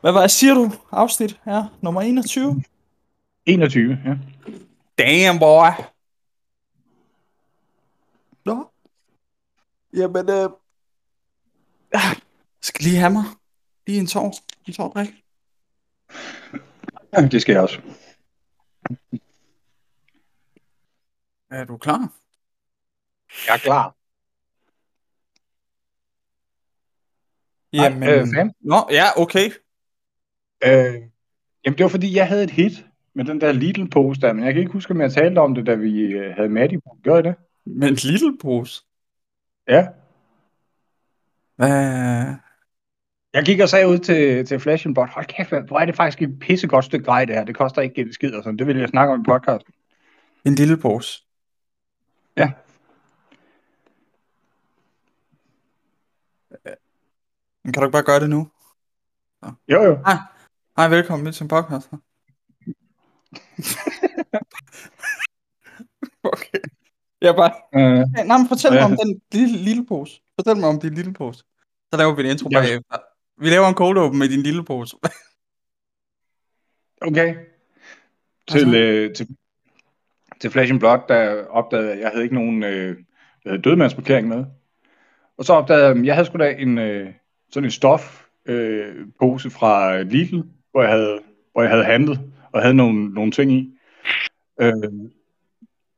Hvad var siger du? Afsnit her, nummer 21? 21, ja. Damn, boy. Nå. Jamen, øh... ah, skal lige have mig. Lige en tår. En tår drik. ja. Det skal jeg også. Er du klar? Jeg er klar. Jamen, Nej, øh, fem. Nå, ja, okay. Øh, jamen, det var fordi, jeg havde et hit med den der Lidl-pose der, men jeg kan ikke huske, om jeg talte om det, da vi øh, havde Maddie på. Jeg det? Men en lille pose. Ja. Hvad? Jeg gik og sagde ud til, til Flash and Bot, hold kæft, hvor er det faktisk et pissegodt stykke grej, det her. Det koster ikke en skid og sådan. Det vil jeg snakke om i podcasten. En lille pose. Ja. Men kan du ikke bare gøre det nu? Jo, jo. Hej, hej velkommen til podcast. okay. Jeg bare... Øh, Ja, nej, men fortæl mig Ja. om den lille, lille pose. Fortæl mig om din lille pose. Så laver vi en intro Ja. bagefter. Vi laver en cold open med din lille pose. okay. Til, øh, til, til Flash and Blood, der opdagede jeg, at jeg havde ikke nogen øh, dødmandsmarkering med. Og så opdagede jeg, at jeg havde sgu da en, øh, sådan en stof øh, pose fra Lidl, hvor jeg havde, hvor jeg havde handlet og havde nogle, nogle ting i. Øh,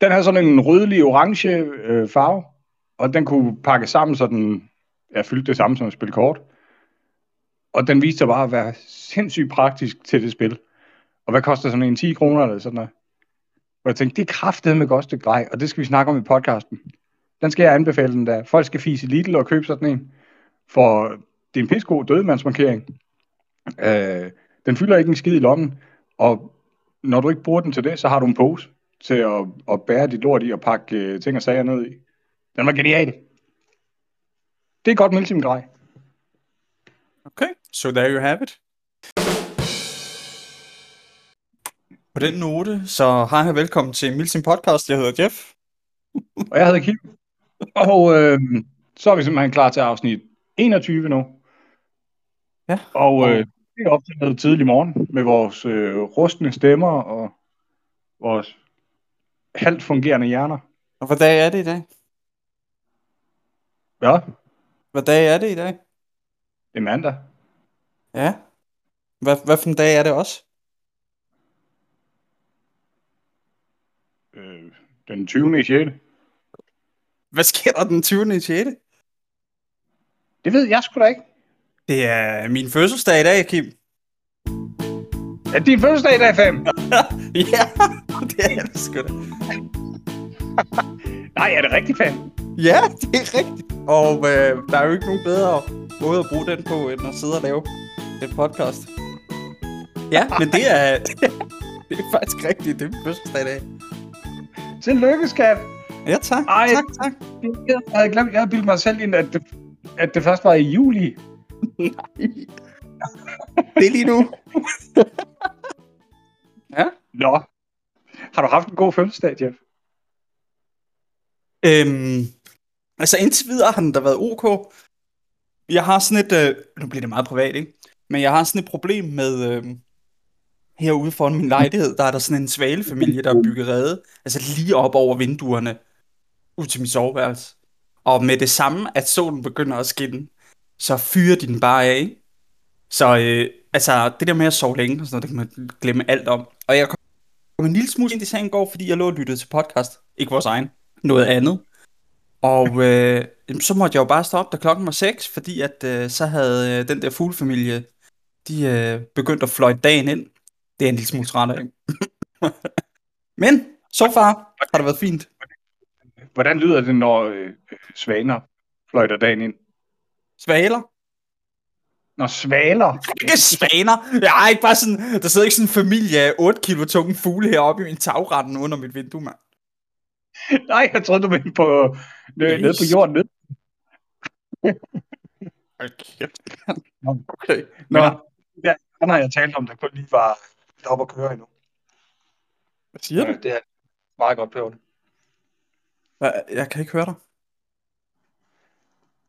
den havde sådan en rødlig orange øh, farve, og den kunne pakke sammen, så den ja, fyldte det samme som at spille kort. Og den viste sig bare at være sindssygt praktisk til det spil. Og hvad koster sådan en 10 kroner eller sådan noget? Og jeg tænkte, det er kraftet med godt stykke grej, og det skal vi snakke om i podcasten. Den skal jeg anbefale den der. Folk skal fise Lidl og købe sådan en. For det er en pissegod dødemandsmarkering. Øh, den fylder ikke en skid i lommen, og når du ikke bruger den til det, så har du en pose til at, at bære dit lort i og pakke øh, ting og sager ned i. Den var genial. Det er godt Milsim grej. Okay, so there you have it. På den note, så hej og velkommen til Milsim Podcast. Jeg hedder Jeff. Og jeg hedder Kim. Og øh, så er vi simpelthen klar til afsnit 21 nu. Ja. Og øh, er optaget tidlig morgen med vores øh, rustne stemmer og vores halvt fungerende hjerner. Og hvad dag er det i dag? Ja, Hvad dag er det i dag? det er mandag. Ja. Hvad, hvad for en dag er det også? Øh, den 20. i 6. Hvad sker der den 20. i 6. Det ved jeg sgu da ikke. Det er min fødselsdag i dag, Kim. Er din fødselsdag i dag, 5? ja, det er det sgu da. Nej, er det rigtigt, 5? Ja, det er rigtigt. Og øh, der er jo ikke nogen bedre måde at bruge den på, end at sidde og lave en podcast. Ja, men det er, det er faktisk rigtigt. Det er min fødselsdag i dag. Tillykke, skat. Ja, tak. Ej. Tak, tak. Jeg havde glemt, jeg havde bildet mig selv ind, at det, at det først var i juli. Det er lige nu. ja. Nå. Har du haft en god fødselsdag, Jeff? Øhm, altså indtil videre har den da været ok. Jeg har sådan et, øh, nu bliver det meget privat, ikke? Men jeg har sådan et problem med, øh, herude foran min lejlighed, der er der sådan en svalefamilie, der er bygget rede, altså lige op over vinduerne, ud til mit soveværelse. Og med det samme, at solen begynder at skinne, så fyrer de den bare af, ikke? Så øh, altså, det der med at sove længe og sådan noget, det kan man glemme alt om. Og jeg kom en lille smule ind i sagen i går, fordi jeg lå og lyttede til podcast. Ikke vores egen, noget andet. Og øh, så måtte jeg jo bare stå op, da klokken var 6, fordi at øh, så havde øh, den der fuglefamilie, de øh, begyndt at fløjte dagen ind. Det er en lille smule træt af. Men, så far har det været fint. Hvordan lyder det, når øh, svaner fløjter dagen ind? Svaler? Når svaler? Ikke svaner. Jeg er ikke bare sådan, der sidder ikke sådan en familie af 8 kilo tunge fugle heroppe i min tagrenden under mit vindue, mand. Nej, jeg troede, du mente på, nede, nede på jorden. Nede. Nå. Okay. Nå, Nå, ja, han har jeg talt om, der kun lige var op at køre endnu. hvad siger du? Det er meget godt. Hvad? Jeg kan ikke høre dig.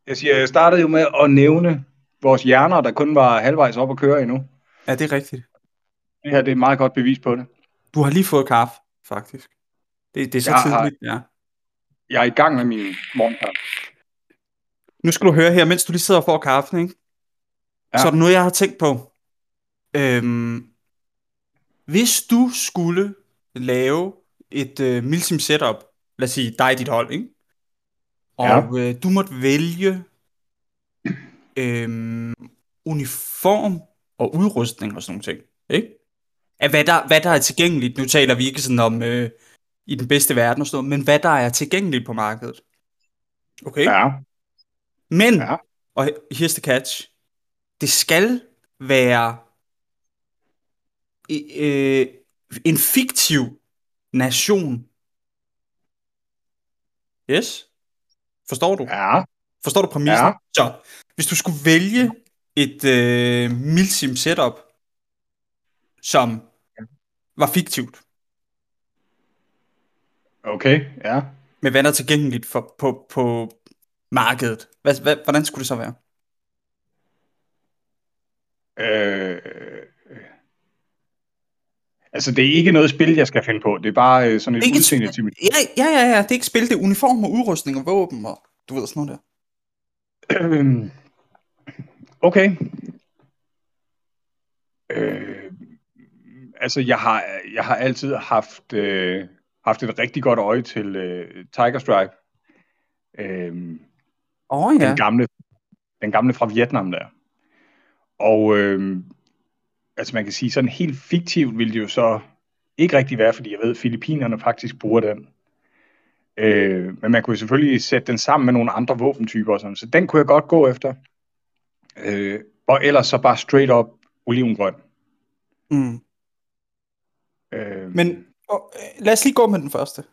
Jeg siger, jeg startede jo med at nævne vores hjerner, der kun var halvvejs op at køre endnu. Ja, det er rigtigt. Det her det er et meget godt bevis på det. Du har lige fået kaffe, faktisk. Det, det er så Jeg har- tidligt, ja. Jeg er i gang med min morgenkaffe. Nu skal du høre her, mens du lige sidder og får kaffen, ikke? Ja. Så er der noget, jeg har tænkt på. Øhm, hvis du skulle lave et øh, Milsim setup, lad os sige dig og dit hold, ikke? Og øh, du måtte vælge øhm, uniform og udrustning og sådan nogle ting, ikke? Af hvad der, hvad der er tilgængeligt. Nu taler vi ikke sådan om øh, i den bedste verden og sådan noget, men hvad der er tilgængeligt på markedet. Okay? Ja. Men, Ja. og here's the catch, det skal være øh, en fiktiv nation. Yes? Forstår du? Ja. Forstår du præmissen? Ja. Så, hvis du skulle vælge et øh, Milsim setup, som var fiktivt, Okay. Ja. med hvad der er tilgængeligt for, på, på markedet, hvad, hvad, hvordan skulle det så være? Øh, altså, det er ikke noget spil, jeg skal finde på. Det er bare øh, sådan et Ikke et udseende spil. til mit... Ja, ja, ja, ja, det er ikke spil, det er uniform og udrustning og våben og du ved sådan noget der. Øhm, okay. Øh, altså, jeg har, jeg har altid haft, øh, haft et rigtig godt øje til øh, Tiger Stripe. Øh, oh, ja. den, gamle, den gamle fra Vietnam der. Og øh, altså man kan sige, sådan helt fiktivt ville det jo så ikke rigtig være, fordi jeg ved, at Filippinerne faktisk bruger den. Øh, men man kunne selvfølgelig sætte den sammen med nogle andre våbentyper, og sådan, så den kunne jeg godt gå efter. Øh, og ellers så bare straight up olivengrøn. Mm. Øh, Men og, øh, lad os lige gå med den første.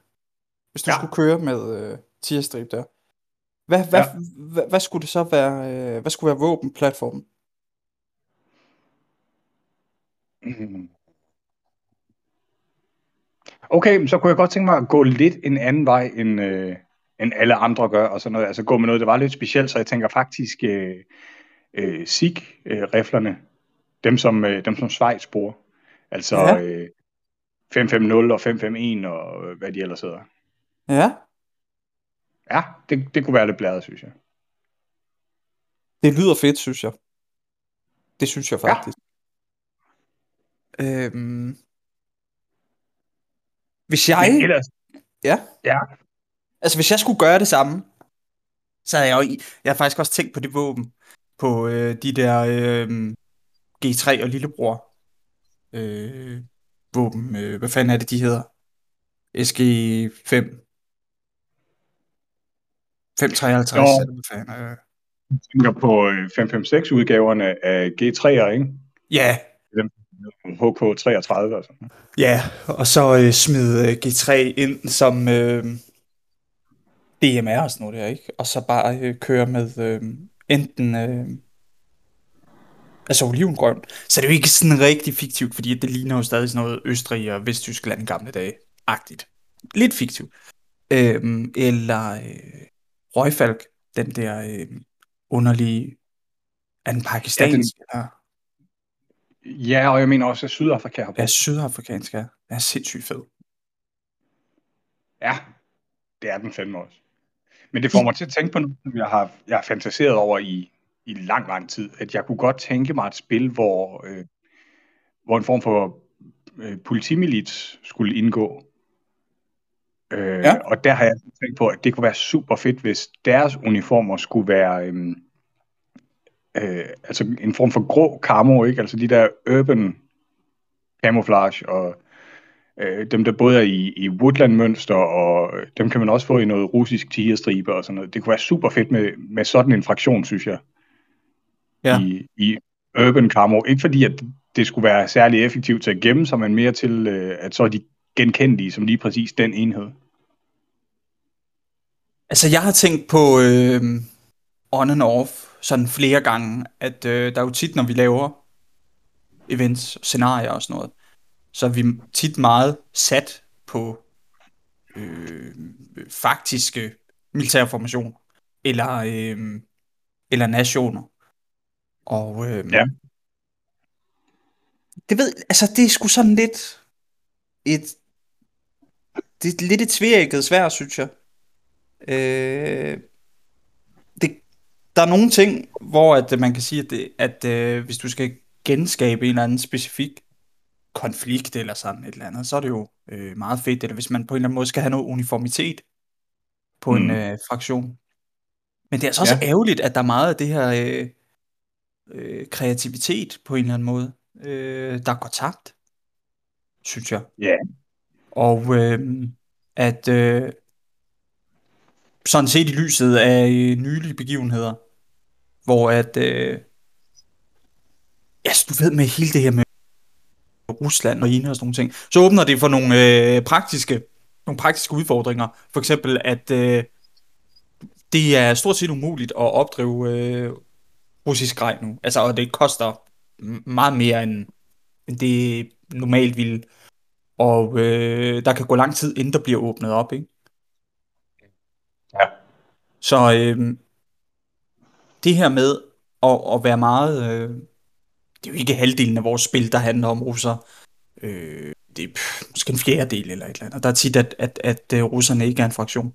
Hvis du. Ja. skulle køre med øh, tierstrip der. Hvad, hvad, Ja. hvad, hvad skulle det så være? Øh, hvad skulle være våbenplatformen? Mm. Okay, så kunne jeg godt tænke mig at gå lidt en anden vej, end, øh, end alle andre gør, og sådan noget. Altså gå med noget, der var lidt specielt, så jeg tænker faktisk øh, øh, SIG-riflerne, dem som, øh, dem som Schweiz bruger. Altså Ja. øh, 550 og 551 og øh, hvad de ellers hedder. Ja, Ja, det, det kunne være lidt bladet, synes jeg. det lyder fedt, synes jeg. Det synes jeg Ja. Øhm, hvis jeg... Men ellers, Ja. Ja. Altså, hvis jeg skulle gøre det samme, så havde jeg jo... i- Jeg har faktisk også tænkt på det våben. På øh, de der øh, G3 og lillebror øh, våben. Øh, hvad fanden er det, de hedder? SG5. 553, Nå. eller hvad fanden øh. jeg tænker på øh, 556-udgaverne af G3'er, ikke? Ja, HK33 og sådan ja. Og så øh, smid øh, G3 ind som øh, DMR og sådan noget der, ikke? Og så bare øh, køre med øh, enten... Øh, altså olivengrøn. Så det er jo ikke sådan rigtig fiktivt, fordi det ligner jo stadig sådan noget Østrig og Vesttyskland gamle dage. Agtigt. Lidt fiktivt. Øhm, eller øh, Røgfalk, den der øh, underlige, er den pakistansk? Ja, den... Ja, og jeg mener også, at Sydafrika har ja sydafrikansk. Den er sindssygt fed. Ja, det er den fandme også. Men det får mig til at tænke på noget, som jeg har, jeg har fantaseret over i, i lang, lang tid. At jeg kunne godt tænke mig et spil, hvor, øh, hvor en form for øh, politimilits skulle indgå. Øh, Ja. Og der har jeg tænkt på, at det kunne være super fedt, hvis deres uniformer skulle være øh, øh, altså en form for grå camo, ikke? Altså de der urban camouflage og øh, dem, der både er i, i woodland-mønster, og øh, dem kan man også få i noget russisk tigerstribe og sådan noget. Det kunne være super fedt med, med sådan en fraktion, synes jeg, Ja. i, i urban camo. Ikke fordi, at det skulle være særlig effektivt til at gemme sig, men mere til, øh, at så er de genkendelige som lige præcis den enhed. Altså, jeg har tænkt på øh, on and off sådan flere gange, at øh, der er jo tit, når vi laver events, scenarier og sådan noget, så er vi tit meget sat på øh, faktiske militære formationer, eller, øh, eller nationer. Og øh, Ja. det ved, altså det er sgu sådan lidt et, det er lidt et tvækket svær, synes jeg. Øh, der er nogle ting, hvor at man kan sige, at, det, at øh, hvis du skal genskabe en eller anden specifik konflikt eller sådan et eller andet, så er det jo øh, meget fedt. Eller hvis man på en eller anden måde skal have noget uniformitet på mm. en øh, fraktion. Men det er altså også ja. ærgerligt, at der er meget af det her øh, øh, kreativitet på en eller anden måde, øh, der går tabt, synes jeg. Ja. Og øh, at øh, sådan set i lyset af øh, nylige begivenheder, hvor at, øh, ja, du ved med hele det her med Rusland og Kina og sådan nogle ting, så åbner det for nogle øh, praktiske, nogle praktiske udfordringer. For eksempel, at øh, det er stort set umuligt at opdrive øh, russisk grej nu. Altså, og det koster meget mere, end, end det normalt ville. Og øh, der kan gå lang tid, inden der bliver åbnet op, ikke? Ja. Så øh, det her med at, at være meget... Øh, det er jo ikke halvdelen af vores spil, der handler om russer. Øh, det er pff, måske en fjerdedel eller et eller andet. Der er tit, at, at, at, at russerne ikke er en fraktion.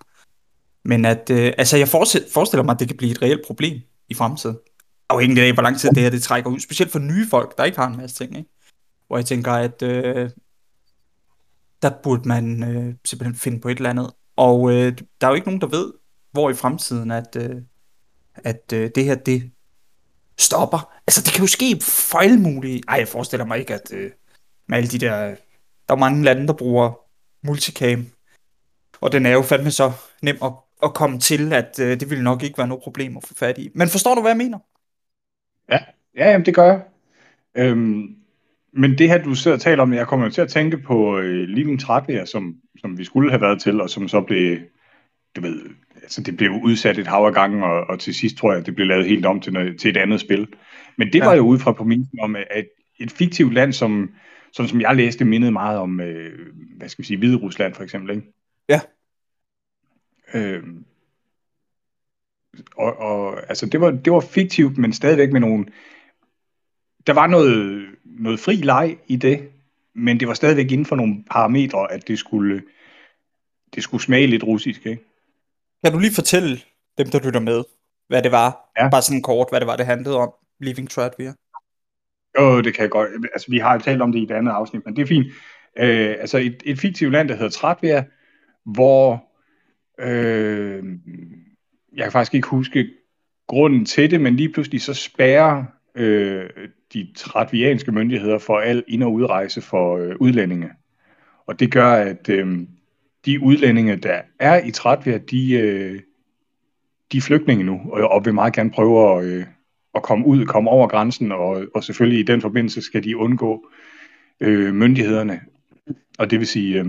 Men at, øh, altså jeg forestiller mig, at det kan blive et reelt problem i fremtiden. Afhængigt af, hvor lang tid det her det trækker ud. Specielt for nye folk, der ikke har en masse ting. Ikke? Hvor jeg tænker, at øh, der burde man øh, simpelthen finde på et eller andet. Og øh, der er jo ikke nogen, der ved, hvor i fremtiden, at, øh, at øh, det her, det stopper. Altså, det kan jo ske for alle mulige... Ej, jeg forestiller mig ikke, at øh, med alle de der... Øh, der er mange lande, der bruger multicam. Og den er jo fandme så nem at, at komme til, at øh, det ville nok ikke være noget problem at få fat i. Men forstår du, hvad jeg mener? Ja, ja jamen, det gør jeg. Øhm, men det her, du sidder og taler om, jeg kommer til at tænke på øh, Living Trætvær, som, som vi skulle have været til, og som så blev, du ved, altså det blev udsat et hav af gange, og, og til sidst tror jeg, at det blev lavet helt om til, noget, til et andet spil. Men det ja. var jo ud fra på min om, at et fiktivt land, som, sådan som jeg læste, mindede meget om, øh, hvad skal vi sige, Hvide Rusland for eksempel, ikke? Ja. Øh, og, og altså det var, det var fiktivt, men stadigvæk med nogle, der var noget, noget fri leg i det, men det var stadigvæk inden for nogle parametre, at det skulle, det skulle smage lidt russisk, ikke? Kan du lige fortælle dem, der lytter med, hvad det var? Ja. Bare sådan kort, hvad det var, det handlede om, Living Tratvia. Jo, det kan jeg godt. Altså, vi har talt om det i et andet afsnit, men det er fint. Øh, altså, et, et fiktivt land, der hedder Tratvia, hvor øh, jeg kan faktisk ikke huske grunden til det, men lige pludselig så spærrer øh, de tratvianske myndigheder for al ind- og udrejse for øh, udlændinge. Og det gør, at øh, de udlændinge, der er i Tratvia, de, øh, de er flygtninge nu, og, og vil meget gerne prøve at, øh, at komme ud, komme over grænsen, og, og selvfølgelig i den forbindelse skal de undgå øh, myndighederne, og det vil sige øh,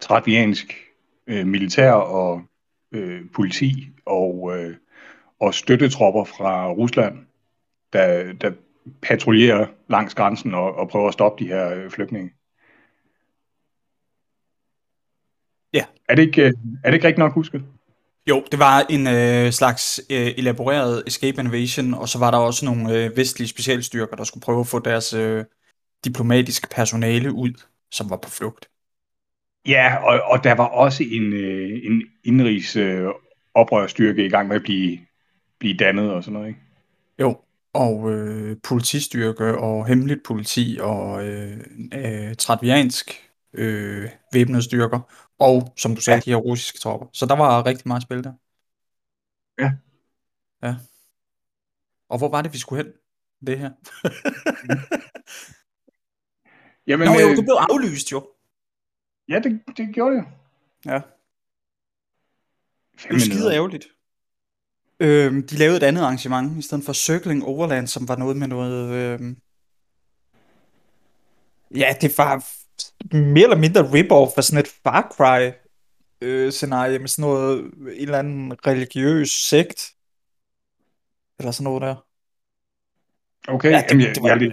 tratviansk øh, militær og øh, politi og, øh, og støttetropper fra Rusland, der, der patruljerer langs grænsen og, og prøver at stoppe de her øh, flygtninge. Ja. Er det ikke, øh, er det ikke rigtigt nok husket? Jo, det var en øh, slags øh, elaboreret escape invasion, og så var der også nogle øh, vestlige specialstyrker, der skulle prøve at få deres øh, diplomatiske personale ud, som var på flugt. Ja, og, og der var også en, øh, en indrigs øh, oprørstyrke i gang med at blive, blive dannet og sådan noget, ikke? Jo, og øh, politistyrke og hemmeligt politi og øh, øh, tratviansk øh, væbnede styrker, og som du sagde, ja. de her russiske tropper. Så der var rigtig meget spil der. Ja. Ja. Og hvor var det, vi skulle hen? Det her. Jamen, Nå jo, øh, det blev aflyst jo. Ja, det, det gjorde det. Ja. Det er skide ærgerligt. Øhm, de lavede et andet arrangement, i stedet for Circling Overland, som var noget med noget... Øhm... Ja, det var mere eller mindre rip-off af sådan et Far Cry øh, scenarie med sådan noget, en eller anden religiøs sekt. Eller sådan noget der. Okay, ja, det, det, var, jeg,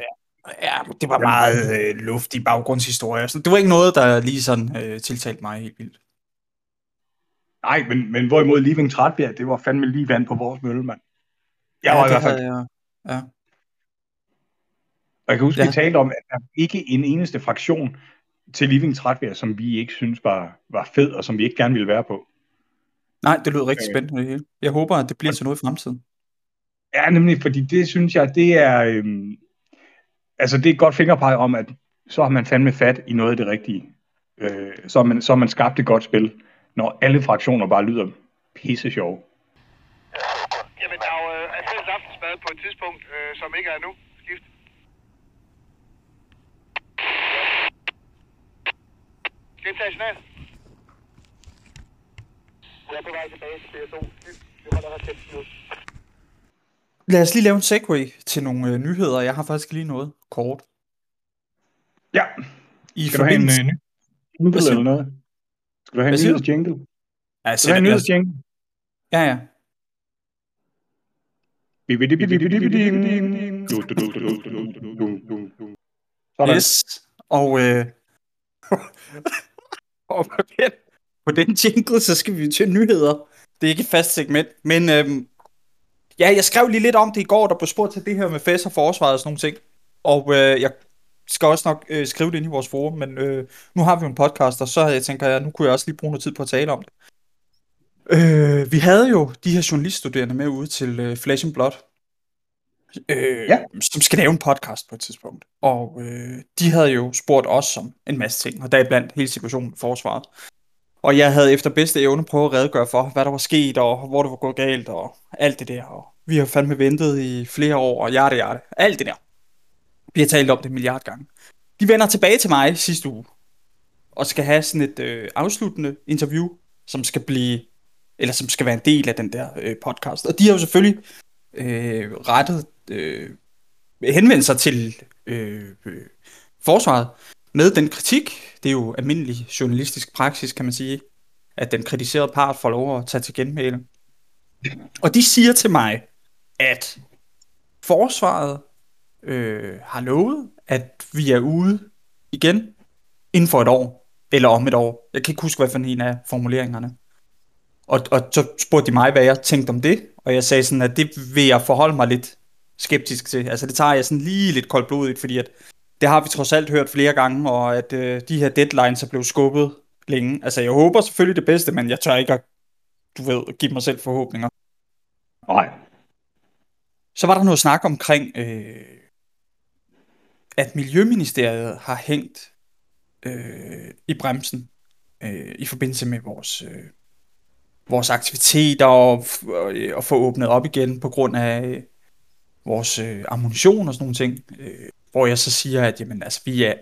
ja, det var meget øh, luftig baggrundshistorie. Så det var ikke noget, der lige sådan øh, tiltalte mig helt vildt. Nej, men, men hvorimod Living Trætbjerg, det var fandme lige vand på vores mølle, mand. Jeg ja, var i hvert fald... Jeg, ja. Og jeg kan huske, Ja. vi talte om, at der er ikke en eneste fraktion til Living Trætvær, som vi ikke synes var, var fed, og som vi ikke gerne ville være på. Nej, det lyder rigtig Øh. spændende det hele. Jeg håber, at det bliver til noget i fremtiden. Ja, nemlig, fordi det synes jeg, det er, øhm, altså det er et godt fingerpege om, at så har man fandme fat i noget af det rigtige. Øh, så, har man, så har man skabt et godt spil, når alle fraktioner bare lyder pisse sjove. Jamen, der er jo øh, fælles aftensmad på et tidspunkt, øh, som ikke er nu. Signal. Jeg er på vej tilbage til BSO. Vi holder recepten nu. Lad os lige lave en segue til nogle øh, nyheder. Jeg har faktisk lige noget kort. Ja, I skal du have en forbindelse- øh, ny jingle Hvad siger eller noget? Skal du have en nyhedsjingle? Ja, Skal du have en jeg- nyhedsjingle? Ja, ja. Sådan. Yes. Og, øh, og på, den, på den jingle, så skal vi til nyheder. Det er ikke et fast segment, men øhm, ja, jeg skrev lige lidt om det i går, der blev spurgt til det her med FES og forsvaret og sådan nogle ting. Og øh, jeg skal også nok øh, skrive det ind i vores forum, men øh, nu har vi jo en podcast, og så jeg tænker jeg, nu kunne jeg også lige bruge noget tid på at tale om det. Øh, vi havde jo de her journaliststuderende med ude til øh, Flash and Blood, øh, Ja. som skal lave en podcast på et tidspunkt. Og øh, de havde jo spurgt os om en masse ting, og deriblandt hele situationen med forsvaret. Og jeg havde efter bedste evne prøvet at redegøre for, hvad der var sket, og hvor det var gået galt, og alt det der. Og vi har fandme ventet i flere år, og hjerte, hjerte. Alt det der. Vi har talt om det en milliard gange. De vender tilbage til mig sidste uge, og skal have sådan et øh, afsluttende interview, som skal blive, eller som skal være en del af den der øh, podcast. Og de har jo selvfølgelig øh, rettet, øh, henvende sig til øh, øh, forsvaret med den kritik. Det er jo almindelig journalistisk praksis, kan man sige, at den kritiserede part får lov at tage til genmæle. Og de siger til mig, at forsvaret øh, har lovet, at vi er ude igen inden for et år, eller om et år. Jeg kan ikke huske, hvad for en af formuleringerne. Og, og så spurgte de mig, hvad jeg tænkte om det, og jeg sagde sådan, at det vil jeg forholde mig lidt skeptisk til. Altså det tager jeg sådan lige lidt koldt blodigt, fordi at det har vi trods alt hørt flere gange, og at øh, de her deadlines er blevet skubbet længe. Altså jeg håber selvfølgelig det bedste, men jeg tør ikke at, du ved, give mig selv forhåbninger. Nej. Så var der noget snak omkring, øh, at Miljøministeriet har hængt øh, i bremsen øh, i forbindelse med vores, øh, vores aktiviteter og, og, og få åbnet op igen på grund af vores øh, ammunition og sådan nogle ting. Øh, hvor jeg så siger, at jamen, altså, vi, er,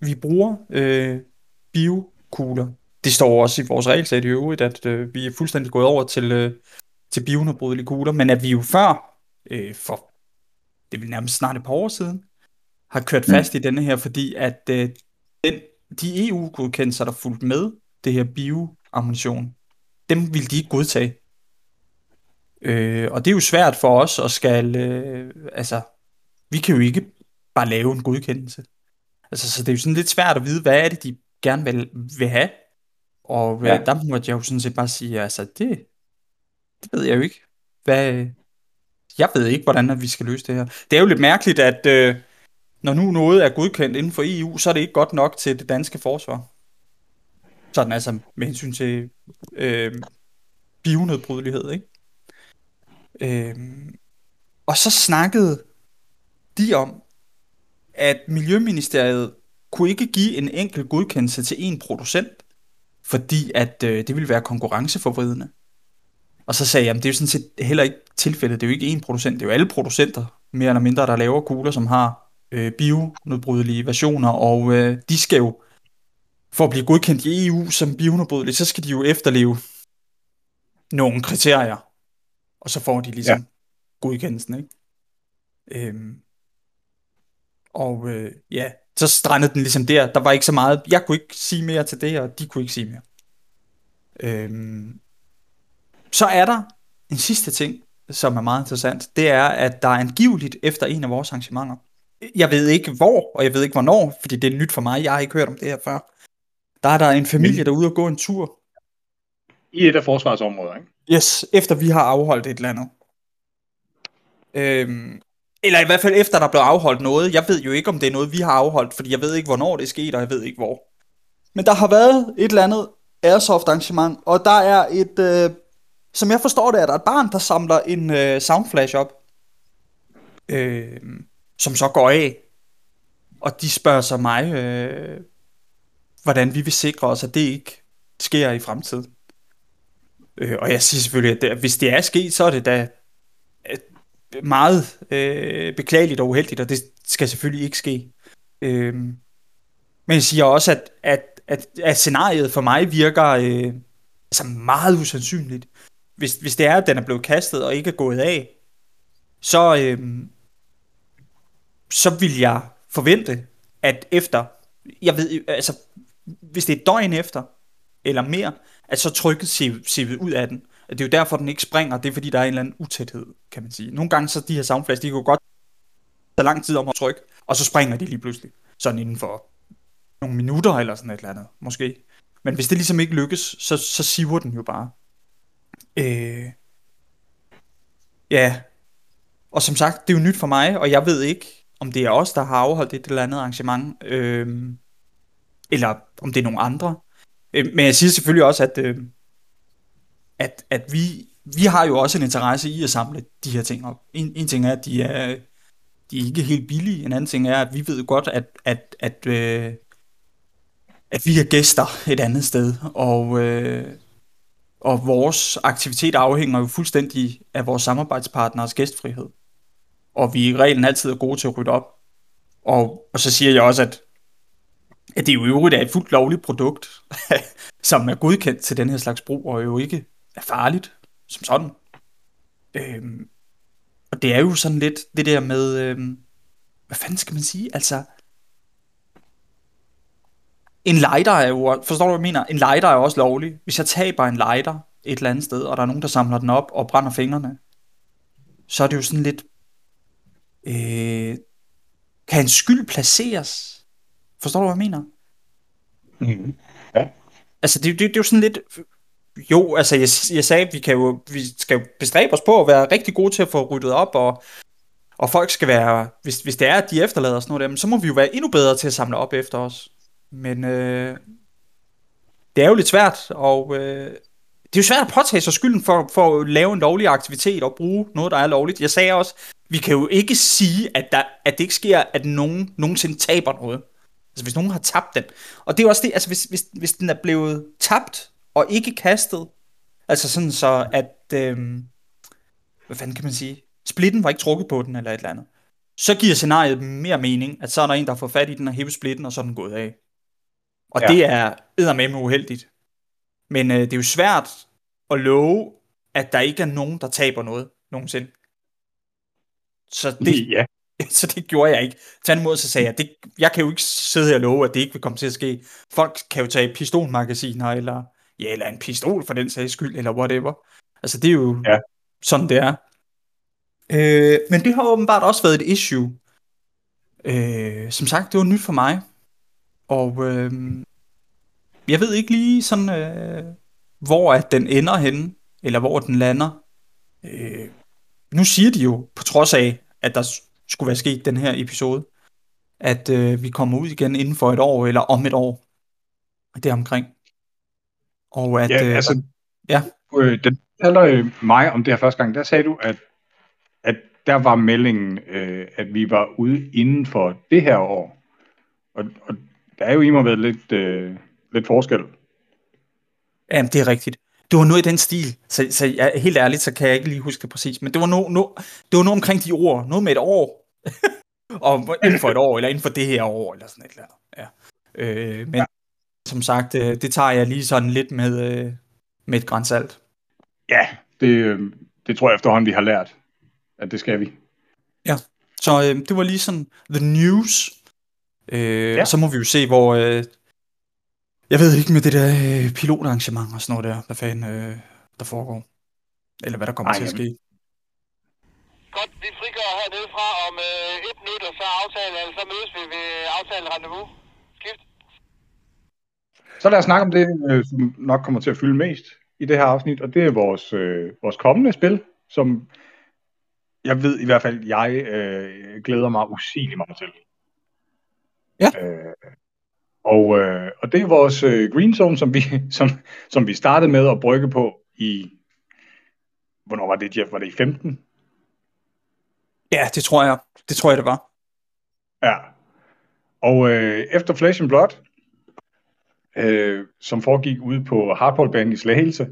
vi bruger øh, biokugler. Det står også i vores regelsæt i øvrigt, at øh, vi er fuldstændig gået over til, øh, til bionedbrydelige kugler, men at vi jo før, øh, for det vil nærmest snart et par år siden, har kørt fast mm. i denne her, fordi at øh, den, de EU-godkendelser, der fulgte med det her bioammunition, dem vil de ikke godtage. Øh, og det er jo svært for os at skal, øh, altså, vi kan jo ikke bare lave en godkendelse. Altså, så det er jo sådan lidt svært at vide, hvad er det, de gerne vil, vil have. Og ja. Ja. øh, der måtte jeg jo sådan set bare sige, altså, det, det ved jeg jo ikke. Hvad, jeg ved ikke, hvordan at vi skal løse det her. Det er jo lidt mærkeligt, at øh, når nu noget er godkendt inden for EU, så er det ikke godt nok til det danske forsvar. Sådan altså med hensyn til øh, bionedbrydelighed, ikke? Øh, og så snakkede de om, at Miljøministeriet kunne ikke give en enkelt godkendelse til en producent, fordi at øh, det ville være konkurrenceforvridende. Og så sagde jeg, at det er jo sådan set heller ikke tilfældet. Det er jo ikke én producent, det er jo alle producenter, mere eller mindre, der laver kugler, som har øh, bionedbrydelige versioner, og øh, de skal jo, for at blive godkendt i EU som bionedbrydelige, så skal de jo efterleve nogle kriterier, og så får de ligesom ja. godkendelsen, ikke? Øhm, og øh, ja, så strandede den ligesom der. Der var ikke så meget, jeg kunne ikke sige mere til det, og de kunne ikke sige mere. Øhm, så er der en sidste ting, som er meget interessant. Det er, at der er angiveligt efter en af vores arrangementer. Jeg ved ikke hvor, og jeg ved ikke hvornår, fordi det er nyt for mig. Jeg har ikke hørt om det her før. Der er der en familie, der er ude og gå en tur. I et af forsvarsområder, ikke? Yes, efter vi har afholdt et eller andet. Øhm, Eller i hvert fald efter der blev afholdt noget. Jeg ved jo ikke, om det er noget, vi har afholdt, fordi jeg ved ikke, hvornår det skete, og jeg ved ikke, hvor. Men der har været et eller andet Airsoft arrangement, og der er et, øh, som jeg forstår det, er der et barn, der samler en øh, soundflash op, øh, som så går af. Og de spørger så mig, øh, hvordan vi vil sikre os, at det ikke sker i fremtiden. Øh, og jeg siger selvfølgelig, at det, hvis det er sket, så er det da øh, meget øh, beklageligt og uheldigt, og det skal selvfølgelig ikke ske. Øh, men jeg siger også, at, at, at, at scenariet for mig virker øh, altså meget usandsynligt. Hvis, hvis det er, at den er blevet kastet og ikke er gået af, så, øh, så vil jeg forvente, at efter, jeg ved, altså, hvis det er et døgn efter, eller mere, at så trykket sivet ud af den. Det er jo derfor, den ikke springer. Det er fordi, der er en eller anden utæthed, kan man sige. Nogle gange så de her soundflash, de kan godt tage lang tid om at trykke, og så springer de lige pludselig. Sådan inden for nogle minutter eller sådan et eller andet, måske. Men hvis det ligesom ikke lykkes, så, så siver den jo bare. Øh, ja. Og som sagt, det er jo nyt for mig, og jeg ved ikke, om det er os, der har afholdt et eller andet arrangement, øh, eller om det er nogle andre. Øh, men jeg siger selvfølgelig også, at, øh, at, at vi, vi har jo også en interesse i at samle de her ting op. En, en ting er, at de er, de er ikke helt billige. En anden ting er, at vi ved godt, at, at, at, øh, at vi er gæster et andet sted, og, øh, og vores aktivitet afhænger jo fuldstændig af vores samarbejdspartners gæstfrihed. Og vi i reglen altid er gode til at rydde op. Og, og så siger jeg også, at det det jo i øvrigt er et fuldt lovligt produkt, som er godkendt til den her slags brug, og jo ikke er farligt som sådan. Øhm, og det er jo sådan lidt det der med, øhm, hvad fanden skal man sige, altså, en lighter er jo, forstår du hvad jeg mener, en lighter er også lovlig. Hvis jeg taber en lighter et eller andet sted, og der er nogen, der samler den op og brænder fingrene, så er det jo sådan lidt, øh, kan en skyld placeres Forstår du, hvad jeg mener? Mm. Ja. Altså, det, det, det er jo sådan lidt... Jo, altså, jeg, jeg sagde, vi, kan jo, vi skal jo bestræbe os på at være rigtig gode til at få ryddet op, og, og folk skal være... Hvis, hvis det er, at de efterlader os noget af dem, så må vi jo være endnu bedre til at samle op efter os. Men øh, det er jo lidt svært, og øh, det er jo svært at påtage sig skylden for, for at lave en lovlig aktivitet og bruge noget, der er lovligt. Jeg sagde også, vi kan jo ikke sige, at, der, at det ikke sker, at nogen nogensinde taber noget. Altså hvis nogen har tabt den. Og det er jo også det, altså hvis, hvis, hvis den er blevet tabt og ikke kastet, altså sådan så at, øhm, hvad fanden kan man sige, splitten var ikke trukket på den eller et eller andet, så giver scenariet mere mening, at så er der en, der får fat i den og hævet splitten, og så er den gået af. Og ja. det er eddermame uheldigt. Men øh, det er jo svært at love, at der ikke er nogen, der taber noget nogensinde. Så det, ja. så det gjorde jeg ikke. Tværtimod så sagde jeg, det, jeg kan jo ikke sidde her og love, at det ikke vil komme til at ske. Folk kan jo tage pistolmagasiner, eller, ja, eller en pistol for den sags skyld, eller whatever. Altså det er jo ja. sådan, det er. Øh, men det har åbenbart også været et issue. Øh, som sagt, det var nyt for mig. Og øh, jeg ved ikke lige sådan, øh, hvor at den ender henne, eller hvor den lander. Øh, nu siger de jo, på trods af, at der skulle være sket den her episode, at øh, vi kommer ud igen inden for et år, eller om et år, det omkring. Og at, ja, øh, altså, ja. Øh, den taler mig om det her første gang, der sagde du, at, at der var meldingen, øh, at vi var ude inden for det her år. Og, og der er jo i mig været lidt, øh, lidt forskel. Jamen, det er rigtigt. Det var noget i den stil, så, så jeg, helt ærligt, så kan jeg ikke lige huske det præcis, men det var noget no, det var noget omkring de ord, noget med et år, og inden for et år, eller inden for det her år, eller sådan et eller andet. Ja. Øh, men ja. som sagt, øh, det tager jeg lige sådan lidt med, øh, med et grænsalt. Ja, det, øh, det tror jeg efterhånden, vi har lært, at det skal vi. Ja, så øh, det var lige sådan the news. Øh, ja. Og så må vi jo se, hvor... Øh, jeg ved ikke med det der øh, pilotarrangement og sådan noget der, hvad fanden øh, der foregår. Eller hvad der kommer Ej, til at ske. Godt, vi frigør hernede fra om øh, et minut, og så aftale, eller så mødes vi ved aftale rendezvous. Skift. Så lad os snakke om det, øh, som nok kommer til at fylde mest i det her afsnit, og det er vores, øh, vores kommende spil, som jeg ved i hvert fald, jeg øh, glæder mig usigeligt meget til. Ja. Øh, og, øh, og det er vores øh, green zone, som vi, som, som vi startede med at brygge på i, hvornår var det, Jeff? Var det i 15? Ja, det tror jeg. Det tror jeg, det var. Ja. Og øh, efter Flash and Blood, øh, som foregik ude på hardballbanen i Slagelse,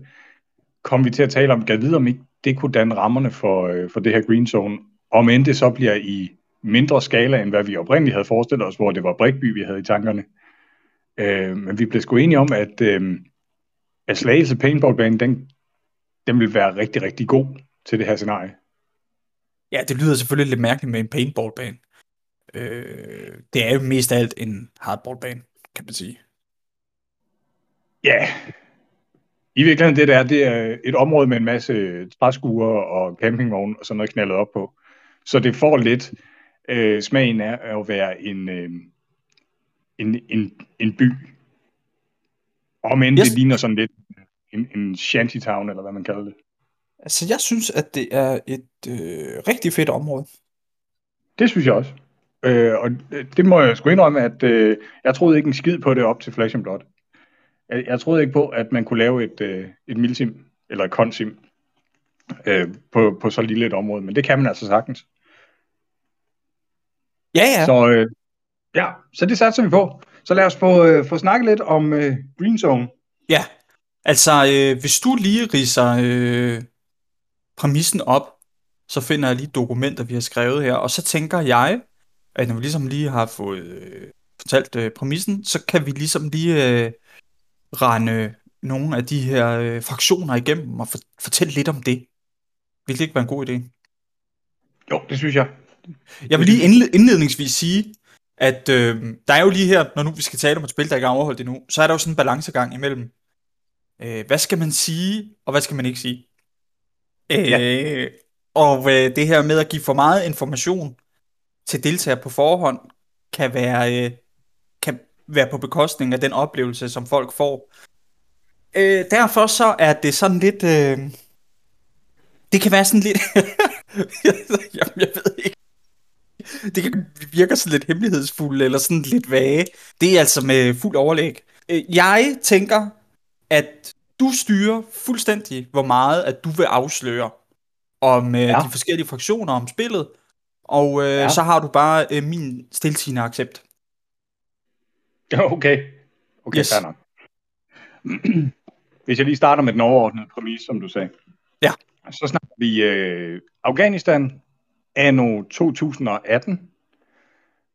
kom vi til at tale om, gav videre om ikke det kunne danne rammerne for, øh, for det her green zone. Om end det så bliver i mindre skala, end hvad vi oprindeligt havde forestillet os, hvor det var Brikby, vi havde i tankerne. Øh, men vi blev sgu enige om, at, øh, at Slagelse paintballbanen, den, den vil være rigtig, rigtig god til det her scenarie. Ja, det lyder selvfølgelig lidt mærkeligt med en paintballbane. Øh, det er jo mest af alt en hardballbane, kan man sige. Ja, i virkeligheden det der, det er et område med en masse træskuer og campingvogne og sådan noget knaldet op på. Så det får lidt øh, smagen af at være en, øh, en, en, en by. Og men yes. det ligner sådan lidt en, en shantytown, eller hvad man kalder det. Altså, jeg synes, at det er et øh, rigtig fedt område. Det synes jeg også. Øh, og det må jeg sgu indrømme, at øh, jeg troede ikke en skid på det op til Flash and Blood. Jeg, jeg troede ikke på, at man kunne lave et, øh, et milsim, eller et konsim, øh, på, på så lille et område, men det kan man altså sagtens. Ja, ja. Så, øh, ja, så det satser vi på. Så lad os få, øh, få snakket lidt om øh, Green Zone. Ja, altså øh, hvis du lige riser øh, præmissen op, så finder jeg lige dokumenter, vi har skrevet her, og så tænker jeg, at når vi ligesom lige har fået øh, fortalt øh, præmissen, så kan vi ligesom lige øh, rende nogle af de her øh, fraktioner igennem og for, fortælle lidt om det. Vil det ikke være en god idé? Jo, det synes jeg. Jeg vil lige indled- indledningsvis sige, at øh, der er jo lige her, når nu vi skal tale om et spil, der ikke er overholdt endnu, så er der jo sådan en balancegang imellem, øh, hvad skal man sige, og hvad skal man ikke sige. Øh, ja. Og øh, det her med at give for meget information til deltagere på forhånd, kan være, øh, kan være på bekostning af den oplevelse, som folk får. Øh, derfor så er det sådan lidt... Øh, det kan være sådan lidt... Jamen, jeg ved ikke. Det kan virke sådan lidt hemmelighedsfuldt, eller sådan lidt vage. Det er altså med fuld overlæg. Øh, jeg tænker, at du styrer fuldstændig, hvor meget at du vil afsløre om øh, ja. de forskellige fraktioner om spillet, og øh, ja. så har du bare øh, min stiltigende accept. Okay. Okay, yes. fair nok. Hvis jeg lige starter med den overordnede præmis, som du sagde. Ja. Så snakker vi øh, Afghanistan anno 2018.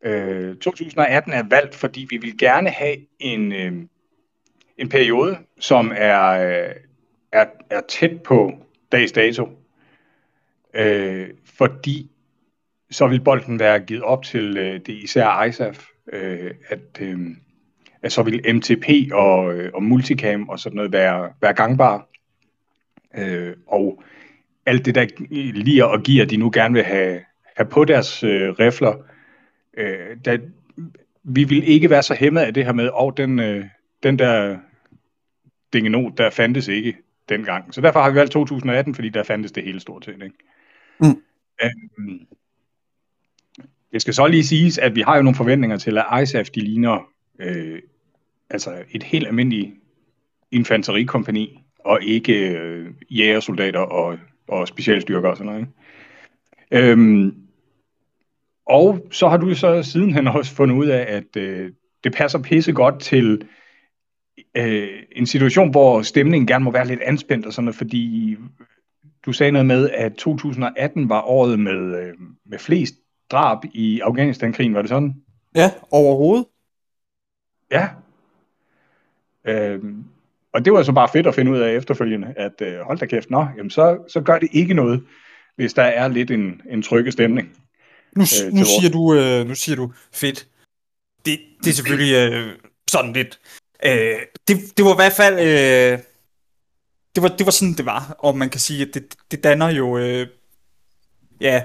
Øh, 2018 er valgt, fordi vi vil gerne have en, øh, en periode, som er, øh, er, er tæt på dags dato. Øh, fordi så vil bolden være givet op til øh, det især ISAF, øh, at, øh, at så vil MTP og, øh, og multicam og sådan noget være, være gangbar. Øh, og alt det der lige og giver, de nu gerne vil have, have på deres øh, rifler, øh, der, vi vil ikke være så hæmmet af det her med, og den, øh, den der dingenot, der fandtes ikke dengang. Så derfor har vi valgt 2018, fordi der fandtes det hele stort set. Ikke? Mm. Øhm, det skal så lige siges, at vi har jo nogle forventninger til, at ISAF de ligner øh, altså et helt almindeligt infanterikompani, og ikke øh, jægersoldater og, og specialstyrker og sådan noget. Ikke? Øhm, og så har du så sidenhen også fundet ud af, at øh, det passer pisse godt til øh, en situation, hvor stemningen gerne må være lidt anspændt og sådan noget, fordi du sagde noget med, at 2018 var året med, øh, med flest drab i Afghanistan-krigen, var det sådan? Ja, overhovedet. Ja. Øhm, og det var så bare fedt at finde ud af efterfølgende, at øh, hold da kæft, nå, jamen så, så gør det ikke noget, hvis der er lidt en, en trygge stemning. Nu, øh, nu, siger du, øh, nu siger du fedt. Det, det er selvfølgelig øh, sådan lidt. Øh, det, det var i hvert fald... Øh, det, var, det var sådan, det var. Og man kan sige, at det, det danner jo... Øh, ja,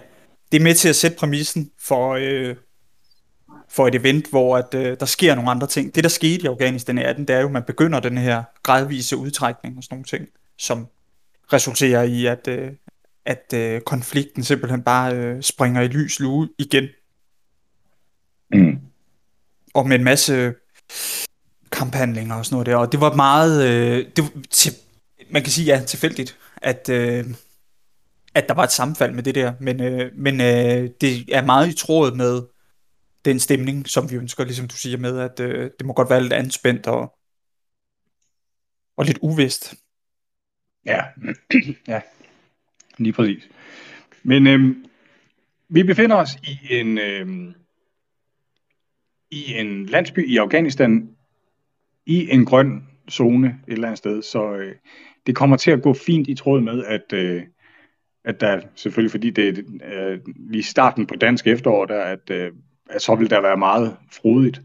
det er med til at sætte præmissen for, øh, for et event, hvor at, øh, der sker nogle andre ting. Det, der skete i Afghanistan i 18, det er jo, at man begynder den her gradvise udtrækning og sådan nogle ting, som resulterer i, at, øh, at øh, konflikten simpelthen bare øh, springer i lys lue igen. Mm. Og med en masse kamphandlinger og sådan noget der. Og det var meget, øh, det var til, man kan sige ja, tilfældigt, at, øh, at der var et sammenfald med det der. Men, øh, men øh, det er meget i tråd med den stemning, som vi ønsker, ligesom du siger med, at øh, det må godt være lidt anspændt og, og lidt uvist. Ja, ja, lige præcis. Men øhm, vi befinder os i en, øhm, i en landsby i Afghanistan, i en grøn zone et eller andet sted, så øh, det kommer til at gå fint i tråd med, at, øh, at der selvfølgelig, fordi det er øh, lige starten på dansk efterår, der, at, øh, at så vil der være meget frodigt.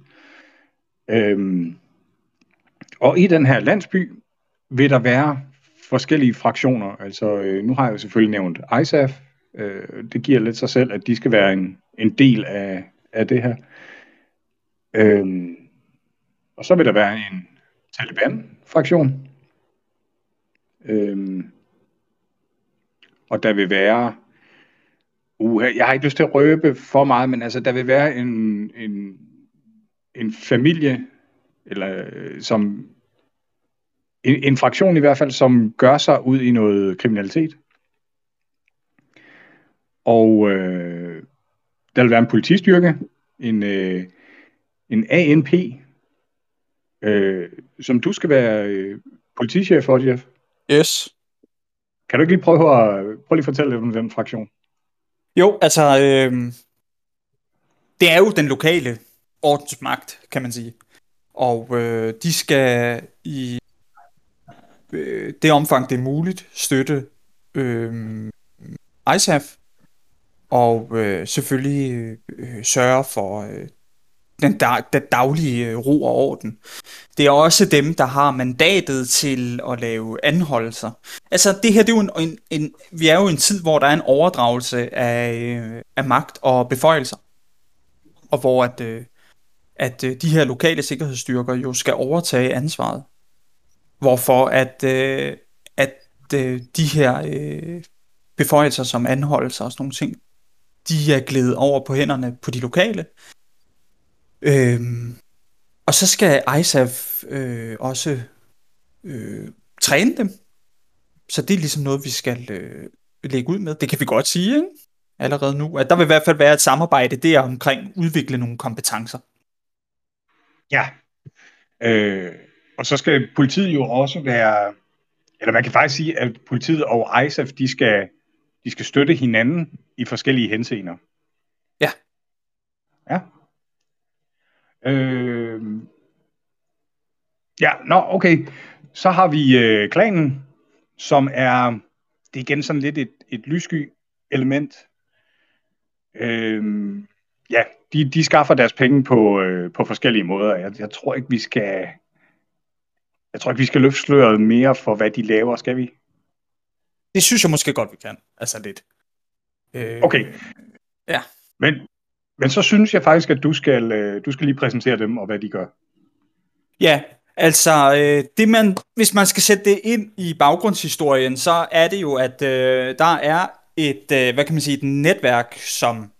Øhm, og i den her landsby vil der være forskellige fraktioner. Altså, øh, nu har jeg jo selvfølgelig nævnt ISAF. Øh, det giver lidt sig selv, at de skal være en, en del af, af det her. Øh, og så vil der være en Taliban-fraktion. Øhm, og der vil være... Uh, jeg har ikke lyst til at røbe for meget, men altså, der vil være en, en, en familie, eller øh, som en, en fraktion i hvert fald, som gør sig ud i noget kriminalitet. Og øh, der vil være en politistyrke, en, øh, en ANP, øh, som du skal være øh, politichef for, Jeff. Yes. Kan du ikke lige prøve at, prøve lige at fortælle lidt om den fraktion? Jo, altså, øh, det er jo den lokale ordensmagt, kan man sige. Og øh, de skal i øh, det omfang, det er muligt, støtte øh, ISAF, og øh, selvfølgelig øh, sørge for øh, den, dag, den daglige øh, ro og orden. Det er også dem, der har mandatet til at lave anholdelser. Altså det her, det er jo en, en, en, vi er jo i en tid, hvor der er en overdragelse af, øh, af magt og beføjelser. Og hvor at, øh, at de her lokale sikkerhedsstyrker jo skal overtage ansvaret. Hvorfor at, at de her beføjelser som anholdelser og sådan nogle ting, de er glædet over på hænderne på de lokale. Øhm, og så skal ISAF øh, også øh, træne dem. Så det er ligesom noget, vi skal øh, lægge ud med. Det kan vi godt sige, ikke? allerede nu. At der vil i hvert fald være et samarbejde der omkring udvikle nogle kompetencer. Ja. Øh, og så skal politiet jo også være, eller man kan faktisk sige, at politiet og ISAF, de skal, de skal støtte hinanden i forskellige henseender. Ja. Ja. Øh, ja, nå, okay. Så har vi øh, klanen, som er, det er igen sådan lidt et, et lyssky element. Øh, ja, de, de skaffer deres penge på, øh, på forskellige måder. Jeg, jeg tror ikke, vi skal... Jeg tror ikke, vi skal løfte sløret mere for, hvad de laver, skal vi? Det synes jeg måske godt, vi kan. Altså lidt. Øh, Okay, Ja. men, men så synes jeg faktisk, at du skal, øh, du skal lige præsentere dem og hvad de gør. Ja, altså, øh, det man, hvis man skal sætte det ind i baggrundshistorien, så er det jo, at øh, der er et, øh, hvad kan man sige, et netværk, som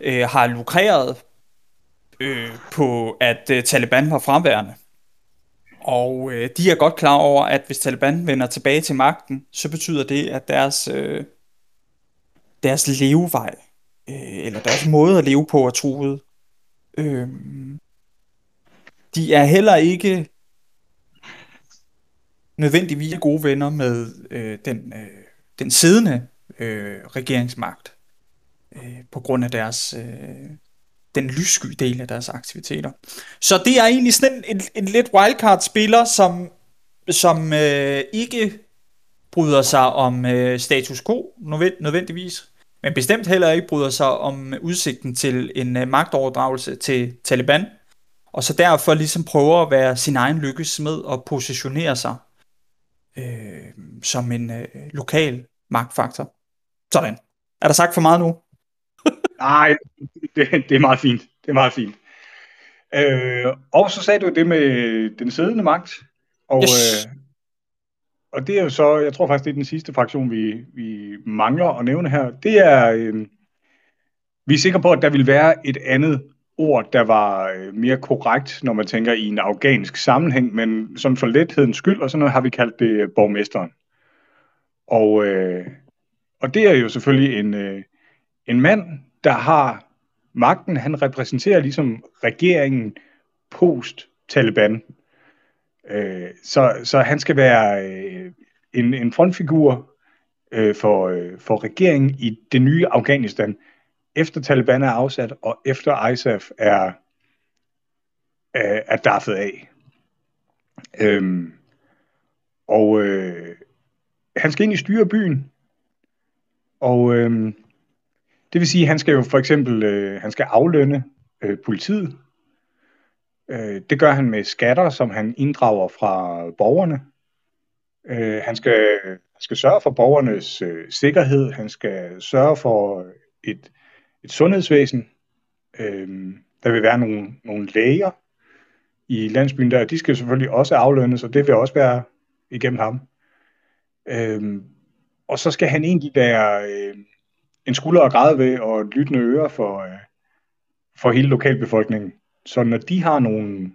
øh, har lukreret øh, på, at øh, Taliban var fraværende. Og øh, de er godt klar over, at hvis Taliban vender tilbage til magten, så betyder det, at deres, øh, deres levevej, øh, eller deres måde at leve på er truet. Øh, de er heller ikke nødvendigvis gode venner med øh, den, øh, den siddende øh, regeringsmagt øh, på grund af deres øh, den lyssky del af deres aktiviteter. Så det er egentlig sådan en, en, en lidt wildcard-spiller, som, som øh, ikke bryder sig om øh, status quo nødvendigvis, men bestemt heller ikke bryder sig om udsigten til en øh, magtoverdragelse til Taliban, og så derfor ligesom prøver at være sin egen lykkes smed og positionere sig øh, som en øh, lokal magtfaktor. Sådan. Er der sagt for meget nu? Nej, det, det er meget fint. Det er meget fint. Øh, og så sagde du det med den siddende magt. Og, Yes. øh, og det er jo så, jeg tror faktisk, det er den sidste fraktion, vi, vi mangler at nævne her. Det er, øh, vi er sikre på, at der vil være et andet ord, der var øh, mere korrekt, når man tænker i en afghansk sammenhæng, men sådan for lethedens skyld, og sådan noget har vi kaldt det øh, borgmesteren. Og, øh, og det er jo selvfølgelig en, øh, en mand, der har magten. Han repræsenterer ligesom regeringen post-Taliban. Øh, så, så han skal være øh, en, en frontfigur øh, for, øh, for regeringen i det nye Afghanistan, efter Taliban er afsat, og efter ISAF er, øh, er daffet af. Øhm, og øh, han skal ind i styre byen, og øh, det vil sige, at han skal jo for eksempel øh, han skal aflønne øh, politiet. Øh, det gør han med skatter, som han inddrager fra borgerne. Øh, han, skal, han skal sørge for borgernes øh, sikkerhed. Han skal sørge for et, et sundhedsvæsen. Øh, der vil være nogle, nogle læger i landsbyen der. De skal selvfølgelig også aflønnes, og det vil også være igennem ham. Øh, og så skal han egentlig være øh, en skulder og græde ved og lyttende øre for, øh, for hele lokalbefolkningen. Så når de har nogle,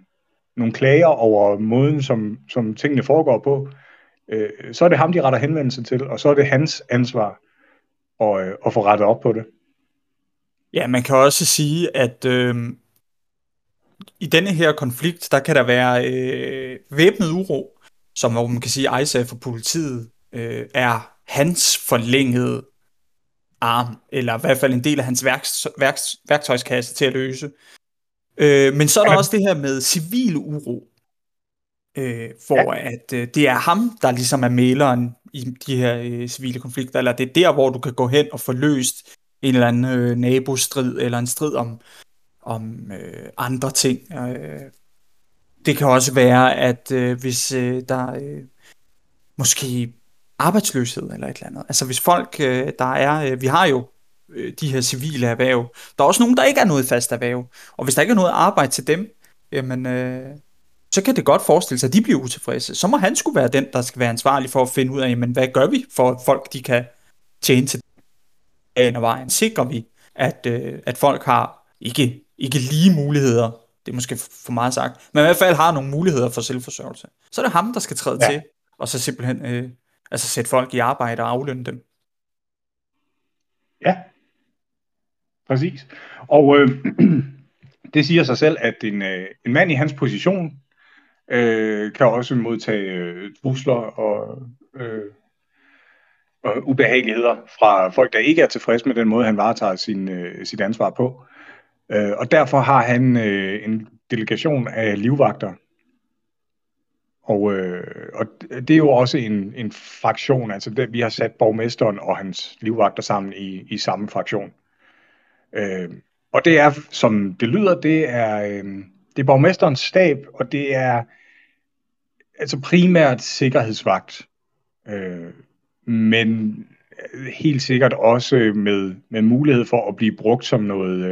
nogle klager over måden, som, som tingene foregår på, øh, så er det ham, de retter henvendelse til, og så er det hans ansvar at, øh, at få rettet op på det. Ja, man kan også sige, at øh, i denne her konflikt, der kan der være øh, væbnet uro, som man kan sige, ISAF og politiet øh, er hans forlængede arm, eller i hvert fald en del af hans værks, værks, værktøjskasse til at løse. Øh, men så er der også det her med civil uro, øh, hvor ja. at øh, det er ham, der ligesom er maleren i de her øh, civile konflikter, eller det er der, hvor du kan gå hen og få løst en eller anden øh, nabostrid, eller en strid om, om øh, andre ting. Øh, det kan også være, at øh, hvis øh, der øh, måske arbejdsløshed eller et eller andet. Altså hvis folk, øh, der er, øh, vi har jo øh, de her civile erhverv. Der er også nogen, der ikke er noget fast erhverv. Og hvis der ikke er noget arbejde til dem, jamen, øh, så kan det godt forestille sig, at de bliver utilfredse. Så må han skulle være den, der skal være ansvarlig for at finde ud af, jamen, hvad gør vi for, at folk de kan tjene til dagen og vejen? Sikrer vi, at, øh, at folk har ikke, ikke lige muligheder, det er måske for meget sagt, men i hvert fald har nogle muligheder for selvforsørgelse. Så er det ham, der skal træde ja. til, og så simpelthen øh, altså sætte folk i arbejde og aflønne dem. Ja, præcis. Og øh, det siger sig selv, at en, øh, en mand i hans position øh, kan også modtage øh, trusler og, øh, og ubehageligheder fra folk, der ikke er tilfredse med den måde, han varetager sin, øh, sit ansvar på. Øh, og derfor har han øh, en delegation af livvagter, og, øh, og det er jo også en, en fraktion, altså det, vi har sat borgmesteren og hans livvagter sammen i, i samme fraktion. Øh, og det er, som det lyder, det er, øh, det er borgmesterens stab, og det er altså primært sikkerhedsvagt. Øh, men helt sikkert også med, med mulighed for at blive brugt som noget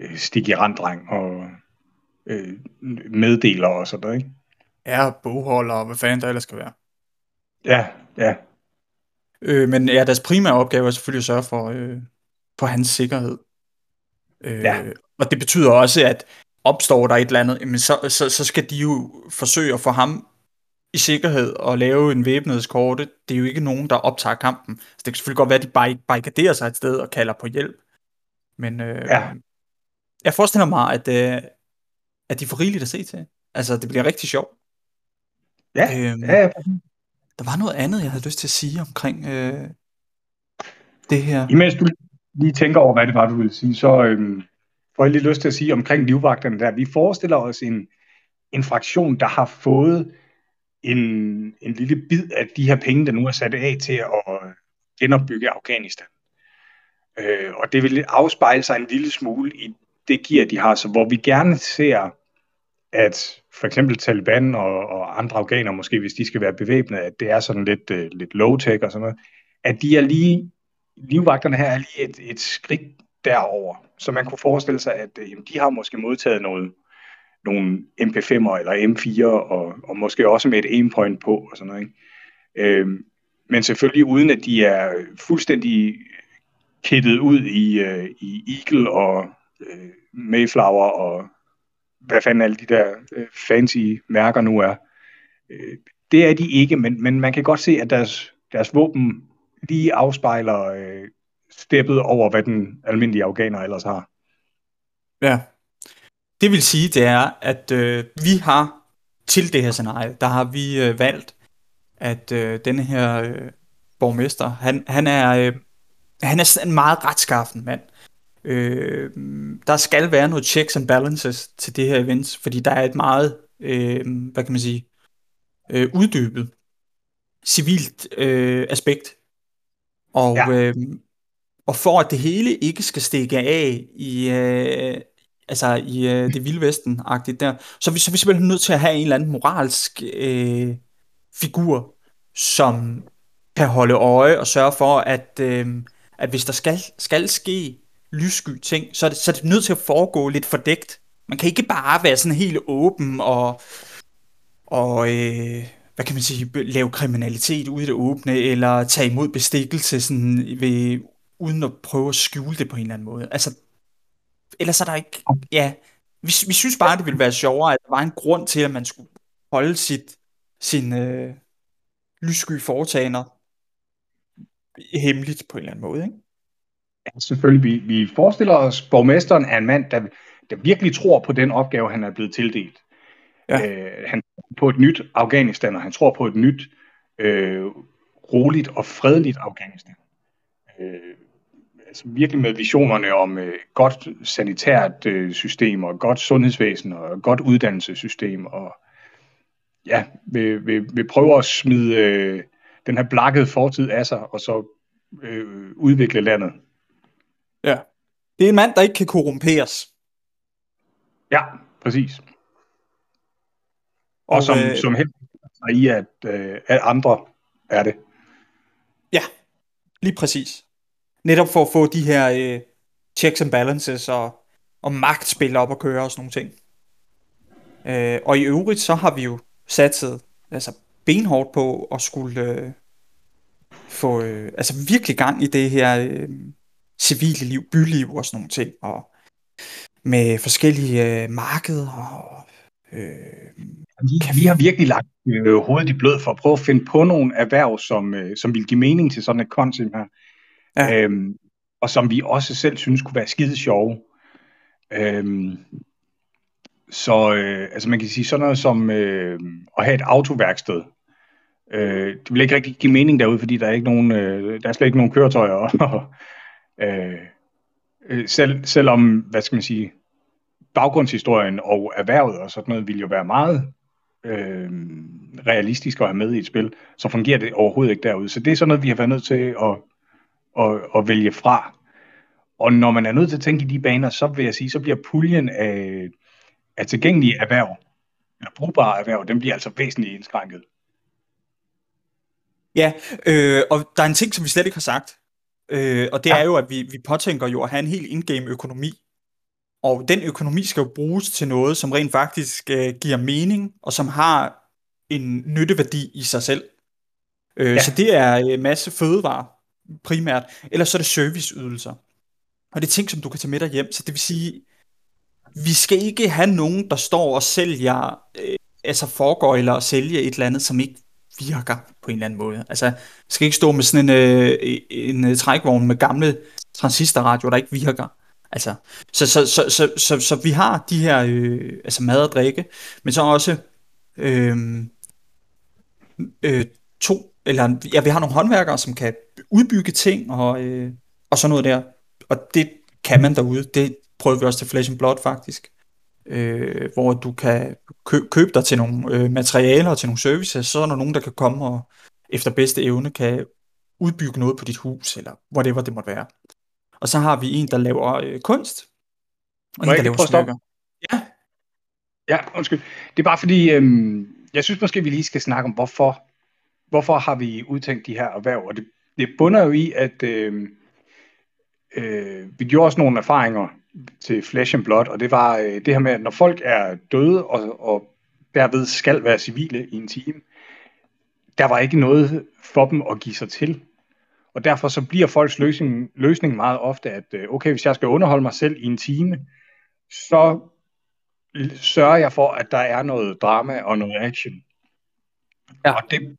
øh, stik i randdreng og øh, meddeler og sådan noget, ikke? Ja, bogholder og hvad fanden der ellers skal være. Ja, ja. Øh, men ja, deres primære opgave er selvfølgelig at sørge for, øh, for hans sikkerhed. Øh, ja. Og det betyder også, at opstår der et eller andet, jamen så, så, så skal de jo forsøge at få ham i sikkerhed og lave en væbnedskorte. Det er jo ikke nogen, der optager kampen. Så det kan selvfølgelig godt være, at de barrikaderer sig et sted og kalder på hjælp. Men øh, ja. jeg forestiller mig, at, øh, at de får rigeligt at se til. Altså, det bliver rigtig sjovt. Ja, øhm, ja, ja. Der var noget andet, jeg havde lyst til at sige omkring øh, det her. Imens du lige tænker over, hvad det var, du ville sige, så øhm, får jeg lige lyst til at sige omkring livvagterne der. Vi forestiller os en, en fraktion, der har fået en, en lille bid af de her penge, der nu er sat af til at øh, genopbygge Afghanistan. Øh, og det vil afspejle sig en lille smule i det gear, de har, så hvor vi gerne ser at for eksempel Taliban og, og andre afghanere, måske hvis de skal være bevæbnet, at det er sådan lidt, øh, lidt low-tech og sådan noget, at de er lige, livvagterne her er lige et, et skridt derover. Så man kunne forestille sig, at øh, de har måske modtaget noget, nogle MP5'er eller M4, og, og måske også med et aimpoint på og sådan noget. Ikke? Øh, men selvfølgelig uden at de er fuldstændig kittet ud i, øh, i Eagle og øh, Mayflower og hvad fanden alle de der øh, fancy mærker nu er. Øh, det er de ikke, men, men man kan godt se, at deres, deres våben lige afspejler øh, steppet over, hvad den almindelige afghaner ellers har. Ja. Det vil sige, det er, at øh, vi har til det her scenarie, der har vi øh, valgt, at øh, denne her øh, borgmester, han, han er øh, han er en meget retskaffen mand. Øh, der skal være noget checks and balances til det her event, fordi der er et meget, øh, hvad kan man sige, øh, uddybet civilt øh, aspekt. Og, ja. øh, og for at det hele ikke skal stikke af i, øh, altså i øh, det vilde vesten-agtigt der, så er, vi, så er vi simpelthen nødt til at have en eller anden moralsk øh, figur, som kan holde øje og sørge for, at, øh, at hvis der skal, skal ske lyssky ting, så er, det, så er det nødt til at foregå lidt fordækt. Man kan ikke bare være sådan helt åben og, og øh, hvad kan man sige, lave kriminalitet ude i det åbne, eller tage imod bestikkelse sådan ved, uden at prøve at skjule det på en eller anden måde. Altså, ellers er der ikke, ja, vi, vi synes bare, det ville være sjovere, at der var en grund til, at man skulle holde sit, sin øh, lyssky foretagender hemmeligt på en eller anden måde, ikke? Ja, selvfølgelig. Vi, vi forestiller os, at borgmesteren er en mand, der, der virkelig tror på den opgave, han er blevet tildelt. Ja. Øh, han tror på et nyt Afghanistan, og han tror på et nyt, øh, roligt og fredeligt Afghanistan. Øh, altså virkelig med visionerne om øh, godt sanitært øh, system, og godt sundhedsvæsen, og godt uddannelsessystem, og ja, vil, vil, vil prøve at smide øh, den her blakkede fortid af sig, og så øh, udvikle landet. Ja. Det er en mand, der ikke kan korrumperes. Ja, præcis. Og, og som, øh, som helst i, at, øh, at andre er det. Ja, lige præcis. Netop for at få de her øh, checks and balances og, og magtspil op at køre og sådan nogle ting. Øh, og i øvrigt så har vi jo satset altså benhårdt på at skulle øh, få øh, altså virkelig gang i det her øh, civile liv, byliv og sådan nogle ting, og med forskellige øh, markeder og øh, vi, vi har virkelig lagt øh, hovedet i blød for at prøve at finde på nogle erhverv, som, øh, som vil give mening til sådan et koncept her. Ja. Øhm, og som vi også selv synes kunne være skide sjove. Øhm, så øh, altså man kan sige sådan noget som øh, at have et autoværksted. Øh, det vil ikke rigtig give mening derude, fordi der er ikke nogen, øh, der er slet ikke nogen køretøjer. øh, øh, selv, selvom, hvad skal man sige, baggrundshistorien og erhvervet og sådan noget vil jo være meget øh, realistisk at have med i et spil, så fungerer det overhovedet ikke derude. Så det er sådan noget, vi har været nødt til at, at, at vælge fra. Og når man er nødt til at tænke i de baner, så vil jeg sige, så bliver puljen af, af tilgængelige erhverv, eller brugbare erhverv, den bliver altså væsentligt indskrænket. Ja, øh, og der er en ting, som vi slet ikke har sagt, øh, og det ja. er jo, at vi, vi påtænker jo at have en helt in-game økonomi. Og den økonomi skal jo bruges til noget, som rent faktisk øh, giver mening, og som har en nytteværdi i sig selv. Øh, ja. Så det er en masse fødevarer primært, eller så er det serviceydelser. Og det er ting, som du kan tage med dig hjem. Så det vil sige, vi skal ikke have nogen, der står og sælger, øh, altså foregår eller sælger et eller andet, som ikke virker på en eller anden måde. Altså, jeg skal ikke stå med sådan en, øh, en, en trækvogn med gamle transistorradioer, der ikke virker. Altså, så, så, så, så, så, så vi har de her øh, altså mad og drikke, men så også øh, øh, to, eller ja, vi har nogle håndværkere, som kan udbygge ting og, øh, og sådan noget der. Og det kan man derude. Det prøvede vi også til Flesh and Blood faktisk øh, hvor du kan kø- købe dig til nogle øh, materialer og til nogle services, så er der nogen, der kan komme og efter bedste evne kan udbygge noget på dit hus, eller whatever det måtte være. Og så har vi en, der laver øh, kunst, og Må en, der laver smykker. Ja. Ja, undskyld. Det er bare fordi, øh, jeg synes måske, vi lige skal snakke om, hvorfor, hvorfor har vi udtænkt de her erhverv, og det, det bunder jo i, at øh, øh, vi gjorde også nogle erfaringer til Flesh and Blood, og det var øh, det her med, at når folk er døde og, og derved skal være civile i en team, der var ikke noget for dem at give sig til. Og derfor så bliver folks løsning, løsning meget ofte, at øh, okay, hvis jeg skal underholde mig selv i en time, så sørger jeg for, at der er noget drama og noget action. Ja. Og det,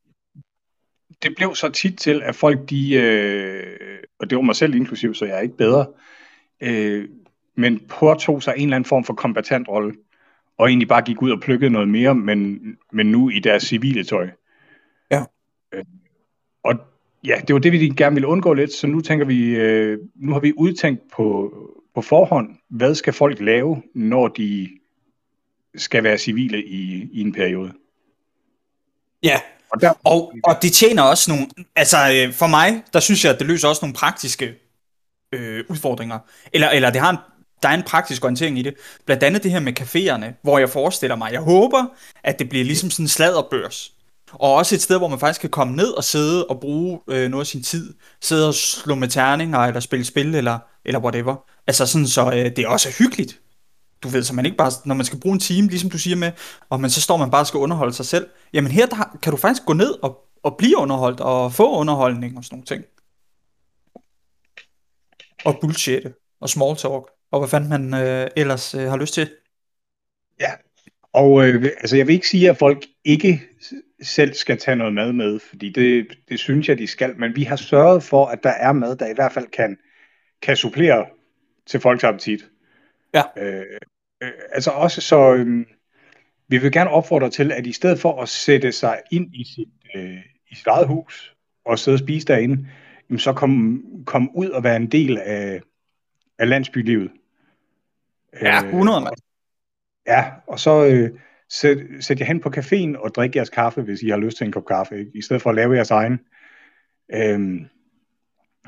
det blev så tit til, at folk de, øh, og det var mig selv inklusiv, så jeg er ikke bedre, øh, men påtog sig en eller anden form for kombatant rolle, og egentlig bare gik ud og plukkede noget mere, men, men nu i deres civile tøj. Ja. Øh, og ja, det var det, vi gerne ville undgå lidt, så nu tænker vi, øh, nu har vi udtænkt på, på forhånd, hvad skal folk lave, når de skal være civile i, i en periode. Ja, og, der, og, og det tjener også nogle, altså øh, for mig, der synes jeg, at det løser også nogle praktiske øh, udfordringer. Eller, eller det har en, der er en praktisk orientering i det. Blandt andet det her med caféerne, hvor jeg forestiller mig, jeg håber, at det bliver ligesom sådan en sladderbørs. Og også et sted, hvor man faktisk kan komme ned og sidde og bruge øh, noget af sin tid. Sidde og slå med terninger, eller spille spil, eller, eller whatever. Altså sådan, så øh, det er også hyggeligt. Du ved, så man ikke bare, når man skal bruge en time, ligesom du siger med, og man så står man bare og skal underholde sig selv. Jamen her der, kan du faktisk gå ned og, og blive underholdt, og få underholdning og sådan nogle ting. Og bullshit, og small talk, og hvad fanden man øh, ellers øh, har lyst til. Ja, og øh, altså jeg vil ikke sige, at folk ikke selv skal tage noget mad med, fordi det, det synes jeg, de skal, men vi har sørget for, at der er mad, der i hvert fald kan, kan supplere til folks appetit. Ja. Øh, øh, altså også så, øh, vi vil gerne opfordre til, at i stedet for at sætte sig ind i sit, øh, i sit eget hus og sidde og spise derinde, jamen så kom, kom ud og være en del af, af landsbylivet. Ja, 100 øh, Ja, og så øh, sæt, sæt jer hen på caféen og drik jeres kaffe, hvis I har lyst til en kop kaffe, ikke? i stedet for at lave jeres egen. Øhm,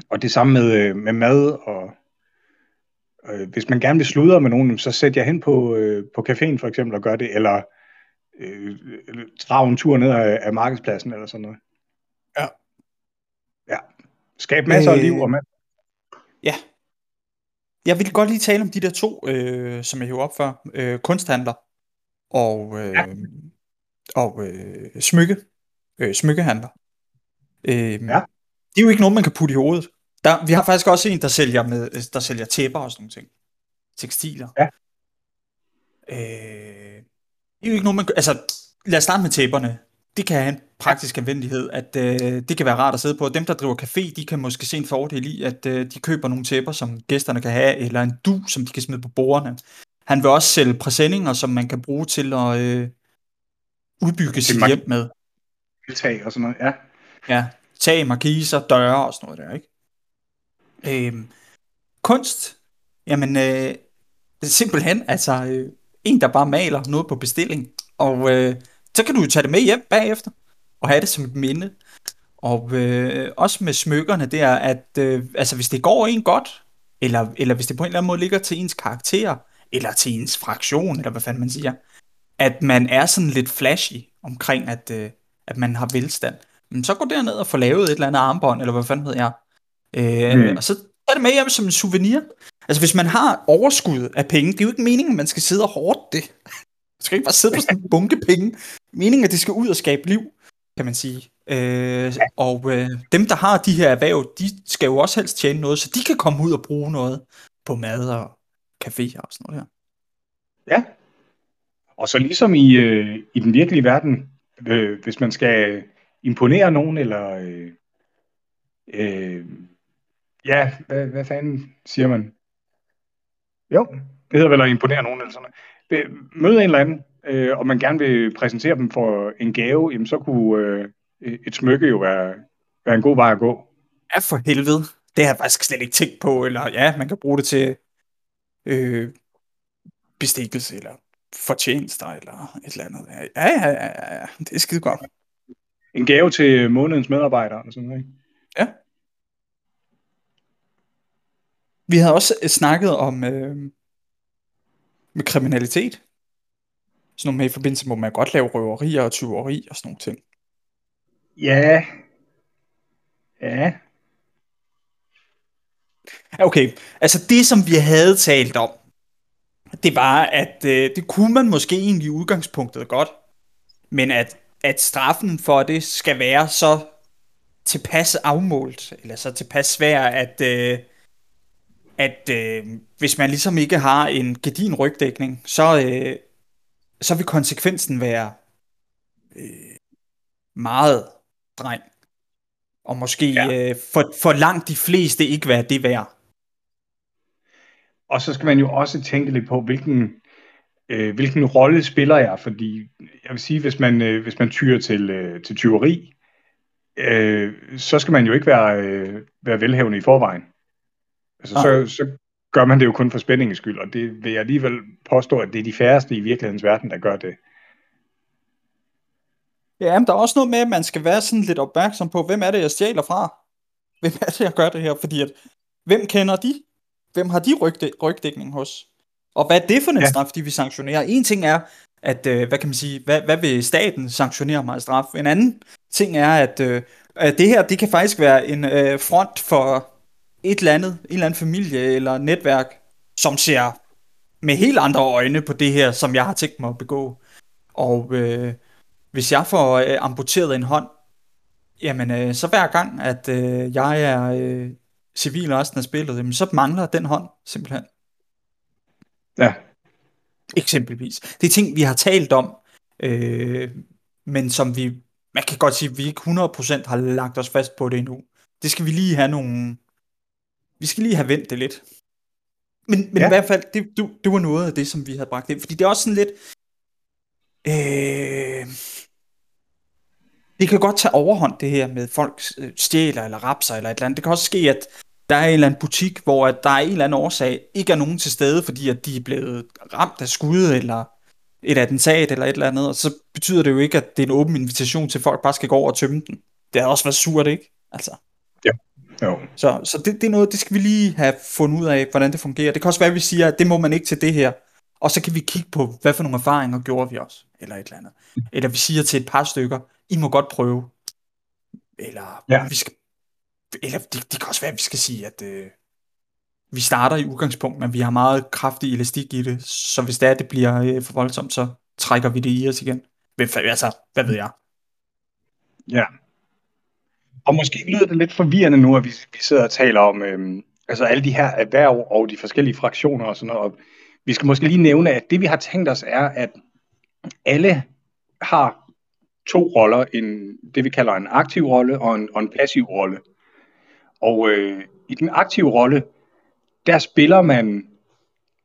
og det samme med, øh, med mad, og øh, hvis man gerne vil sludre med nogen, så sæt jer hen på, øh, på caféen for eksempel og gør det, eller øh, drag en tur ned af, af markedspladsen eller sådan noget. Ja. Ja. Skab masser øh, af liv og mad. Ja, jeg vil godt lige tale om de der to, øh, som jeg hæver op før. Øh, kunsthandler og, øh, ja. og øh, smykke. Øh, smykkehandler. Øh, ja. Det er jo ikke noget, man kan putte i hovedet. Der, vi har faktisk også en, der sælger, med, der sælger tæpper og sådan nogle ting. Tekstiler. Ja. Øh, det er jo ikke noget, man... Altså, lad os starte med tæpperne det kan have en praktisk anvendelighed, at øh, det kan være rart at sidde på. Dem, der driver café, de kan måske se en fordel i, at øh, de køber nogle tæpper, som gæsterne kan have, eller en du, som de kan smide på bordene. Han vil også sælge præsendinger, som man kan bruge til at øh, udbygge sit hjem med. Tag og sådan noget, ja. Ja, tag, markiser, døre og sådan noget der, ikke? Øh, kunst, jamen øh, simpelthen, altså øh, en, der bare maler noget på bestilling, og øh, så kan du jo tage det med hjem bagefter, og have det som et minde. Og øh, også med smykkerne, det er, at øh, altså, hvis det går en godt, eller, eller hvis det på en eller anden måde ligger til ens karakter, eller til ens fraktion, eller hvad fanden man siger, at man er sådan lidt flashy omkring, at, øh, at man har velstand. Men så gå derned og få lavet et eller andet armbånd, eller hvad fanden ved jeg. Øh, mm. Og så er det med hjem som en souvenir. Altså hvis man har overskud af penge, det er jo ikke meningen, at man skal sidde og hårdt det. Du skal ikke bare sidde på sådan en bunke penge. Meningen er, at det skal ud og skabe liv, kan man sige. Øh, og øh, dem, der har de her erhverv, de skal jo også helst tjene noget, så de kan komme ud og bruge noget på mad og caféer og sådan noget her. Ja. Og så ligesom i, øh, i den virkelige verden, øh, hvis man skal imponere nogen, eller øh, øh, ja, hvad, hvad fanden siger man? Jo, det hedder vel at imponere nogen eller sådan noget møde en eller anden, øh, og man gerne vil præsentere dem for en gave, jamen så kunne øh, et smykke jo være, være en god vej at gå. Ja, for helvede. Det har jeg faktisk slet ikke tænkt på. Eller ja, man kan bruge det til øh, bestikkelse, eller fortjenester, eller et eller andet. Ja, ja, ja, ja. Det er skide godt. En gave til månedens medarbejdere, eller sådan noget, ikke? Ja. Vi havde også snakket om, øh, med kriminalitet. Sådan noget med i forbindelse med, at man godt lave røverier og tyveri og sådan nogle ting. Ja. Ja. Okay, altså det som vi havde talt om, det var, at øh, det kunne man måske egentlig i udgangspunktet godt, men at at straffen for det skal være så tilpas afmålt, eller så tilpas svær, at, øh, at øh, hvis man ligesom ikke har en gedin rygdækning, så, øh, så vil konsekvensen være øh, meget streng. Og måske ja. øh, for, for langt de fleste ikke være det værd. Og så skal man jo også tænke lidt på, hvilken, øh, hvilken rolle spiller jeg, fordi jeg vil sige, hvis man, øh, hvis man tyrer til, øh, til tyveri, øh, så skal man jo ikke være, øh, være velhavende i forvejen. Altså, så, så gør man det jo kun for spændingens skyld, og det vil jeg alligevel påstå, at det er de færreste i virkelighedens verden, der gør det. Ja, men der er også noget med, at man skal være sådan lidt opmærksom på, hvem er det, jeg stjæler fra? Hvem er det, jeg gør det her? Fordi at, hvem kender de? Hvem har de rygdæ- rygdækning hos? Og hvad er det for en ja. straf, de vil sanktionere? En ting er, at, øh, hvad kan man sige, hvad, hvad vil staten sanktionere mig straf? En anden ting er, at, øh, at det her, det kan faktisk være en øh, front for et eller andet, en eller anden familie eller netværk, som ser med helt andre øjne på det her, som jeg har tænkt mig at begå. Og øh, hvis jeg får øh, amputeret en hånd, jamen øh, så hver gang, at øh, jeg er øh, civil resten af spillet, jamen, så mangler den hånd simpelthen. Ja. Eksempelvis. Det er ting, vi har talt om, øh, men som vi, man kan godt sige, at vi ikke 100% har lagt os fast på det endnu. Det skal vi lige have nogle, vi skal lige have vendt det lidt. Men, men ja. i hvert fald, det, det, det var noget af det, som vi havde bragt ind. Fordi det er også sådan lidt... Øh, det kan godt tage overhånd, det her med folk øh, stjæler eller rapser eller et eller andet. Det kan også ske, at der er en eller anden butik, hvor at der er en eller anden årsag ikke er nogen til stede, fordi at de er blevet ramt af skud eller et attentat eller et eller andet, og så betyder det jo ikke, at det er en åben invitation til, at folk bare skal gå over og tømme den. Det har også været surt, ikke? Altså. Ja. Jo. Så, så det, det er noget, det skal vi lige have fundet ud af, hvordan det fungerer. Det kan også være, at vi siger, at det må man ikke til det her. Og så kan vi kigge på, hvad for nogle erfaringer gjorde vi også, eller et eller andet. Eller vi siger til et par stykker, I må godt prøve. Eller ja. vi skal, eller det, det kan også være, at vi skal sige, at øh, vi starter i udgangspunkt, men vi har meget kraftig elastik i det, så hvis det er, det bliver øh, for voldsomt, så trækker vi det i os igen. Altså, hvad ved jeg? Ja, og måske lyder det lidt forvirrende nu, at vi, vi sidder og taler om øhm, altså alle de her erhverv og de forskellige fraktioner og sådan noget. Og vi skal måske lige nævne, at det vi har tænkt os er, at alle har to roller, en, det vi kalder en aktiv rolle og en, og en passiv rolle. Og øh, i den aktive rolle, der spiller man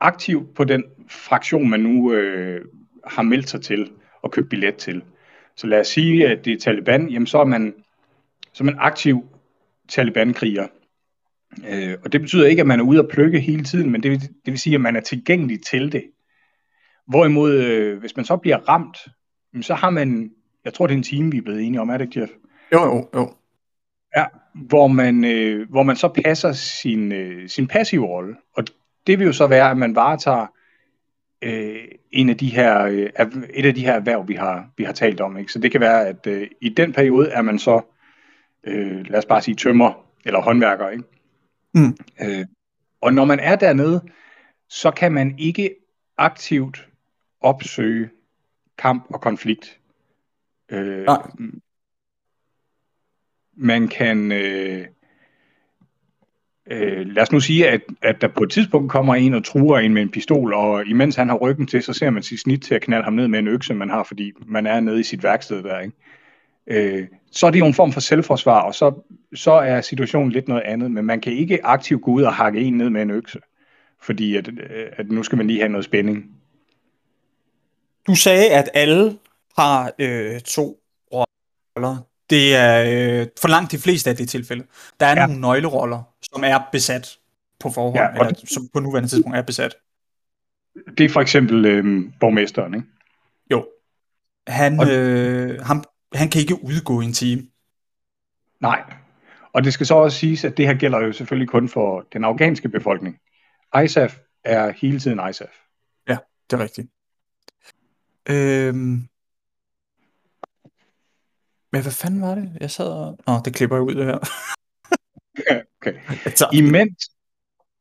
aktivt på den fraktion, man nu øh, har meldt sig til og købt billet til. Så lad os sige, at det er Taliban, jamen så er man som en aktiv Taliban-kriger. Øh, og det betyder ikke, at man er ude at plukke hele tiden, men det, vil, det vil sige, at man er tilgængelig til det. Hvorimod, øh, hvis man så bliver ramt, så har man, jeg tror det er en time, vi er blevet enige om, er det ikke, Jeff? Jo, jo, jo. Ja, hvor man, øh, hvor man så passer sin, øh, sin passive rolle. Og det vil jo så være, at man varetager øh, en af de her, øh, et af de her erhverv, vi har, vi har talt om. Ikke? Så det kan være, at øh, i den periode er man så øh, lad os bare sige tømmer eller håndværker. Ikke? Mm. Øh, og når man er dernede, så kan man ikke aktivt opsøge kamp og konflikt. Øh, Nej. Man kan, øh, øh, lad os nu sige, at, at der på et tidspunkt kommer en og truer en med en pistol, og imens han har ryggen til, så ser man sit snit til at knalde ham ned med en økse, man har, fordi man er nede i sit værksted der. Ikke? Øh, så er det jo en form for selvforsvar, og så, så er situationen lidt noget andet. Men man kan ikke aktivt gå ud og hakke en ned med en økse, fordi at, at nu skal man lige have noget spænding. Du sagde, at alle har øh, to roller. Det er øh, for langt de fleste af det tilfælde. Der er ja. nogle nøgleroller, som er besat på forhånd, ja, eller det, som på nuværende tidspunkt er besat. Det er for eksempel øh, borgmesteren, ikke? Jo. Han, og, øh, ham, han kan ikke udgå en time. Nej, og det skal så også siges, at det her gælder jo selvfølgelig kun for den afghanske befolkning. ISAF er hele tiden ISAF. Ja, det er rigtigt. Øhm... Men hvad fanden var det? Jeg sad og... Nå, det klipper jeg ud det her. okay. Imens,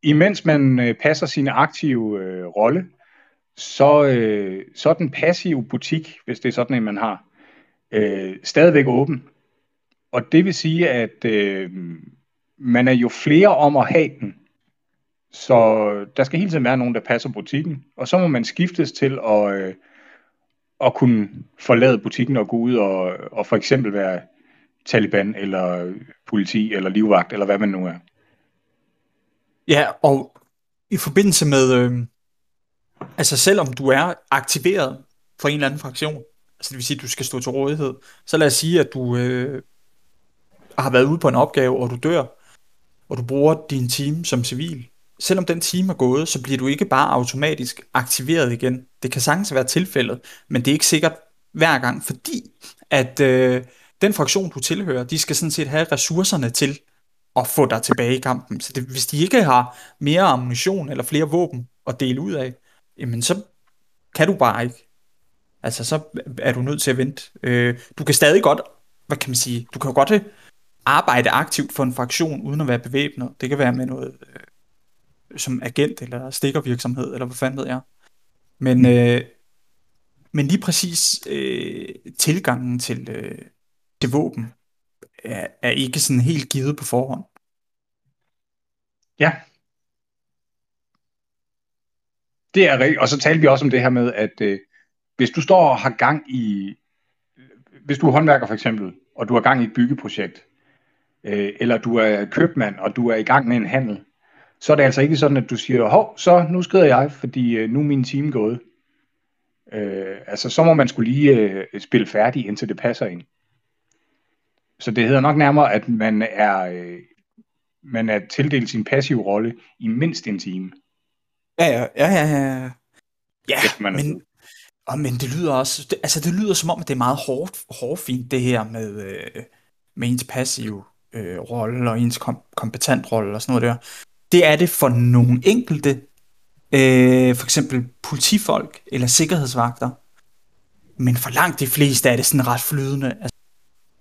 imens man øh, passer sin aktive øh, rolle, så, øh, så den passive butik, hvis det er sådan en, man har, øh, stadigvæk åben. Og det vil sige, at øh, man er jo flere om at have den. Så der skal hele tiden være nogen, der passer butikken. Og så må man skiftes til at, øh, at kunne forlade butikken og gå ud og, og for eksempel være Taliban eller politi eller livvagt eller hvad man nu er. Ja, og i forbindelse med, øh, altså selvom du er aktiveret for en eller anden fraktion, altså det vil sige, at du skal stå til rådighed, så lad os sige, at du øh, har været ude på en opgave, og du dør, og du bruger din team som civil. Selvom den time er gået, så bliver du ikke bare automatisk aktiveret igen. Det kan sagtens være tilfældet, men det er ikke sikkert hver gang, fordi at øh, den fraktion, du tilhører, de skal sådan set have ressourcerne til at få dig tilbage i kampen. Så det, hvis de ikke har mere ammunition eller flere våben at dele ud af, jamen så kan du bare ikke. Altså så er du nødt til at vente. Øh, du kan stadig godt, hvad kan man sige, du kan jo godt øh, arbejde aktivt for en fraktion uden at være bevæbnet. Det kan være med noget øh, som agent eller stikkervirksomhed, eller hvad fanden ved jeg. Men, øh, men lige præcis øh, tilgangen til, øh, til våben er, er ikke sådan helt givet på forhånd. Ja. Det er rigtigt. Og så talte vi også om det her med, at øh, hvis du står og har gang i, hvis du er håndværker for eksempel, og du har gang i et byggeprojekt, øh, eller du er købmand, og du er i gang med en handel, så er det altså ikke sådan, at du siger, hov, så nu skrider jeg, fordi øh, nu er min time gået. Øh, altså, så må man skulle lige øh, spille færdig, indtil det passer ind. Så det hedder nok nærmere, at man er, øh, man er tildelt sin passive rolle i mindst en time. Ja, ja, ja, ja. Ja, ja men, og, men det lyder også, det, altså det lyder som om, at det er meget hårdt, hårdfint det her med, øh, med ens passive øh, rolle og ens kom, kompetent rolle og sådan noget der. Det er det for nogle enkelte, øh, for eksempel politifolk eller sikkerhedsvagter. Men for langt de fleste er det sådan ret flydende, altså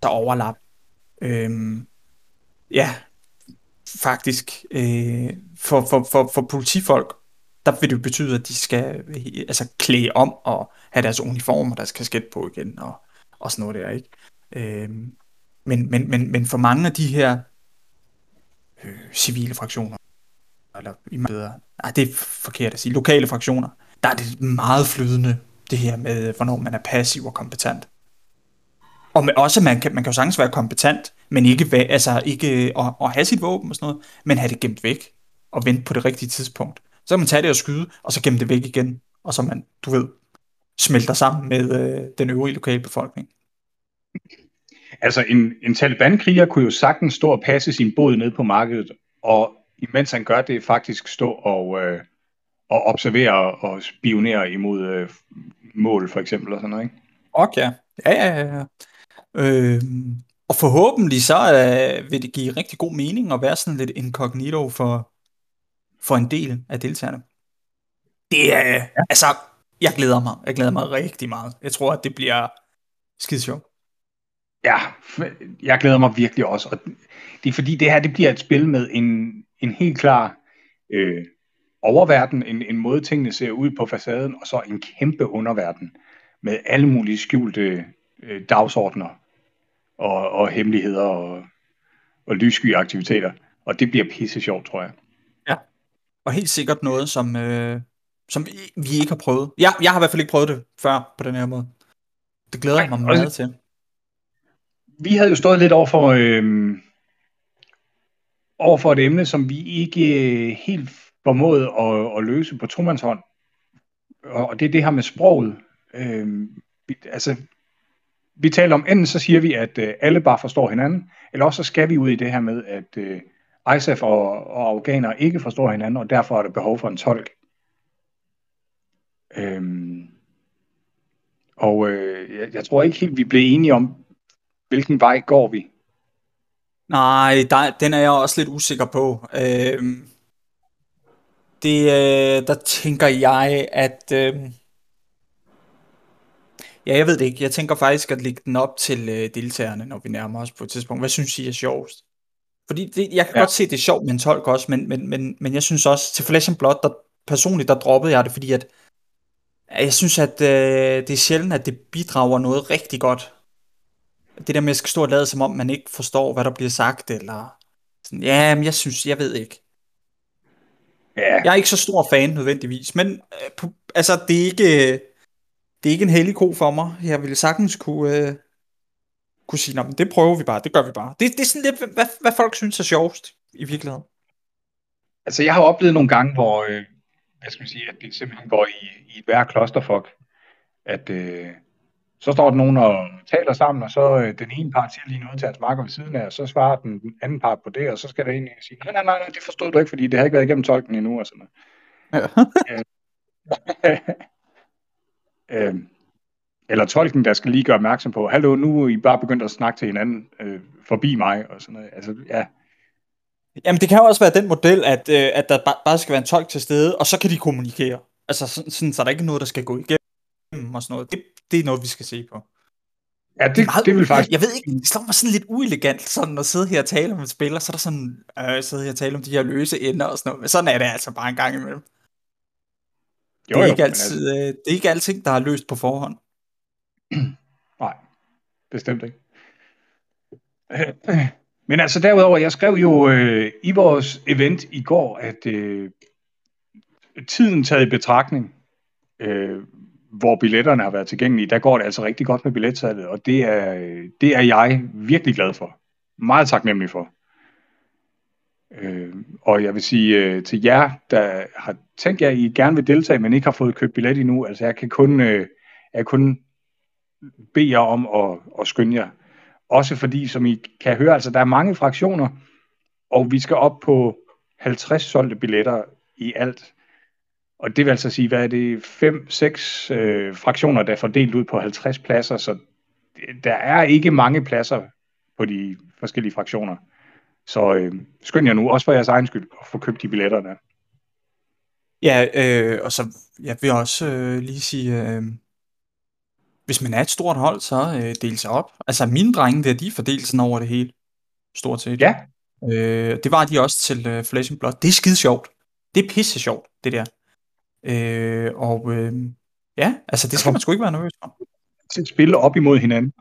der overlap. Øhm, ja, faktisk. Øh, for, for, for, for politifolk, der vil det betyde, at de skal altså, klæde om og have deres uniformer, deres kasket på igen og, og sådan noget der, ikke? Øhm, men, men, men, men for mange af de her øh, civile fraktioner, eller i bedre, nej, det er forkert at sige, lokale fraktioner, der er det meget flydende, det her med, hvornår man er passiv og kompetent. Og med, også, man kan, man kan jo sagtens være kompetent, men ikke, altså, ikke at, at have sit våben og sådan noget, men have det gemt væk og vente på det rigtige tidspunkt. Så kan man tage det og skyde, og så gemme det væk igen, og så man, du ved, smelter sammen med øh, den øvrige lokale befolkning. Altså en, en Taliban-kriger kunne jo sagtens stå og passe sin båd ned på markedet, og imens han gør det, faktisk stå og, øh, og observere og spionere imod øh, mål, for eksempel, og sådan noget, ikke? Okay, ja, ja, ja. Øh, og forhåbentlig så øh, vil det give rigtig god mening at være sådan lidt incognito for, for en del af deltagerne. Det er, ja. altså, jeg glæder mig. Jeg glæder mig rigtig meget. Jeg tror, at det bliver skide sjovt. Ja, jeg glæder mig virkelig også. Og det er fordi, det her det bliver et spil med en, en helt klar øh, oververden, en, en måde tingene ser ud på facaden, og så en kæmpe underverden med alle mulige skjulte øh, dagsordner og, og hemmeligheder og, og lyssky aktiviteter. Og det bliver pisse sjovt, tror jeg. Ja, og helt sikkert noget, som, øh, som vi ikke har prøvet. Jeg, jeg har i hvert fald ikke prøvet det før på den her måde. Det glæder jeg mig meget også, til. Vi havde jo stået lidt over for, øh, over for et emne, som vi ikke øh, helt formåede at, at løse på tomandshånd. Og det er det her med sproget. Øh, altså, vi taler om, enten så siger vi, at øh, alle bare forstår hinanden, eller også så skal vi ud i det her med, at øh, ISAF og, og afghanere ikke forstår hinanden, og derfor er der behov for en tolk. Øhm, og øh, jeg, jeg tror ikke helt, vi blev enige om, hvilken vej går vi. Nej, der, den er jeg også lidt usikker på. Øhm, det, øh, der tænker jeg, at... Øh, Ja, jeg ved det ikke. Jeg tænker faktisk at lægge den op til øh, deltagerne, når vi nærmer os på et tidspunkt. Hvad synes I er sjovest? Fordi det, jeg kan ja. godt se, det er sjovt med en tolk også, men, men, men, men jeg synes også, til Flash and Blood, der, personligt, der droppede jeg det, fordi at jeg synes, at øh, det er sjældent, at det bidrager noget rigtig godt det der med at skal stå og lade, som om man ikke forstår, hvad der bliver sagt, eller sådan, ja, men jeg synes, jeg ved ikke. Ja, Jeg er ikke så stor fan nødvendigvis, men øh, på, altså, det er ikke, det er ikke en hellig ko for mig. Jeg ville sagtens kunne, øh, kunne sige, "Nå, men det prøver vi bare, det gør vi bare. Det, det er sådan lidt, hvad, hvad folk synes er sjovest i virkeligheden. altså jeg har oplevet nogle gange, hvor, øh, hvad skal man sige, at det simpelthen går i, i et værre klosterfuck, at øh, så står der nogen og taler sammen, og så øh, den ene part siger lige noget til hans marker ved siden af, og så svarer den anden part på det, og så skal der en sige, nej, nej, nej, nej, det forstod du ikke, fordi det har ikke været igennem tolken endnu, og sådan noget. Ja. øh, eller tolken, der skal lige gøre opmærksom på, hallo, nu er I bare begyndt at snakke til hinanden øh, forbi mig, og sådan noget. Altså, ja, Jamen, det kan jo også være den model, at, øh, at der ba- bare skal være en tolk til stede, og så kan de kommunikere. Altså, sådan, sådan, så er der ikke noget, der skal gå igennem og sådan noget. Det, det er noget, vi skal se på. ja det, Meget det vil faktisk... Jeg ved ikke, det slår mig sådan lidt uelegant, sådan at sidde her og tale om et spil, og så er der sådan, øh, sidde her og tale om de her løse ender og sådan noget. Men sådan er det altså bare en gang imellem. Jo, det, er jo, ikke altid, øh, det er ikke alting, der er løst på forhånd. Nej, bestemt ikke. Men altså derudover, jeg skrev jo øh, i vores event i går, at øh, tiden taget i betragtning, øh, hvor billetterne har været tilgængelige, der går det altså rigtig godt med billetsalget, og det er, det er jeg virkelig glad for. Meget taknemmelig for. Øh, og jeg vil sige øh, til jer, der har tænkt jer, at I gerne vil deltage, men ikke har fået købt billet endnu, altså jeg kan kun, øh, jeg kan kun bede jer om at, at skynde jer. Også fordi, som I kan høre, altså der er mange fraktioner, og vi skal op på 50 solgte billetter i alt. Og det vil altså sige, hvad er det, 5-6 øh, fraktioner, der er fordelt ud på 50 pladser, så der er ikke mange pladser på de forskellige fraktioner. Så øh, skynd jer nu, også for jeres egen skyld, at få købt de billetter der. Ja, øh, og så jeg vil også øh, lige sige, øh, hvis man er et stort hold, så øh, del sig op. Altså mine drenge der, de er fordelt sådan over det hele, stort set. Ja, Øh, det var de også til øh, Flesh and Blood. Det er skide sjovt. Det er pisse sjovt, det der. Øh, og øh, ja, altså det skal man sgu ikke være nervøs for. til spille op imod hinanden.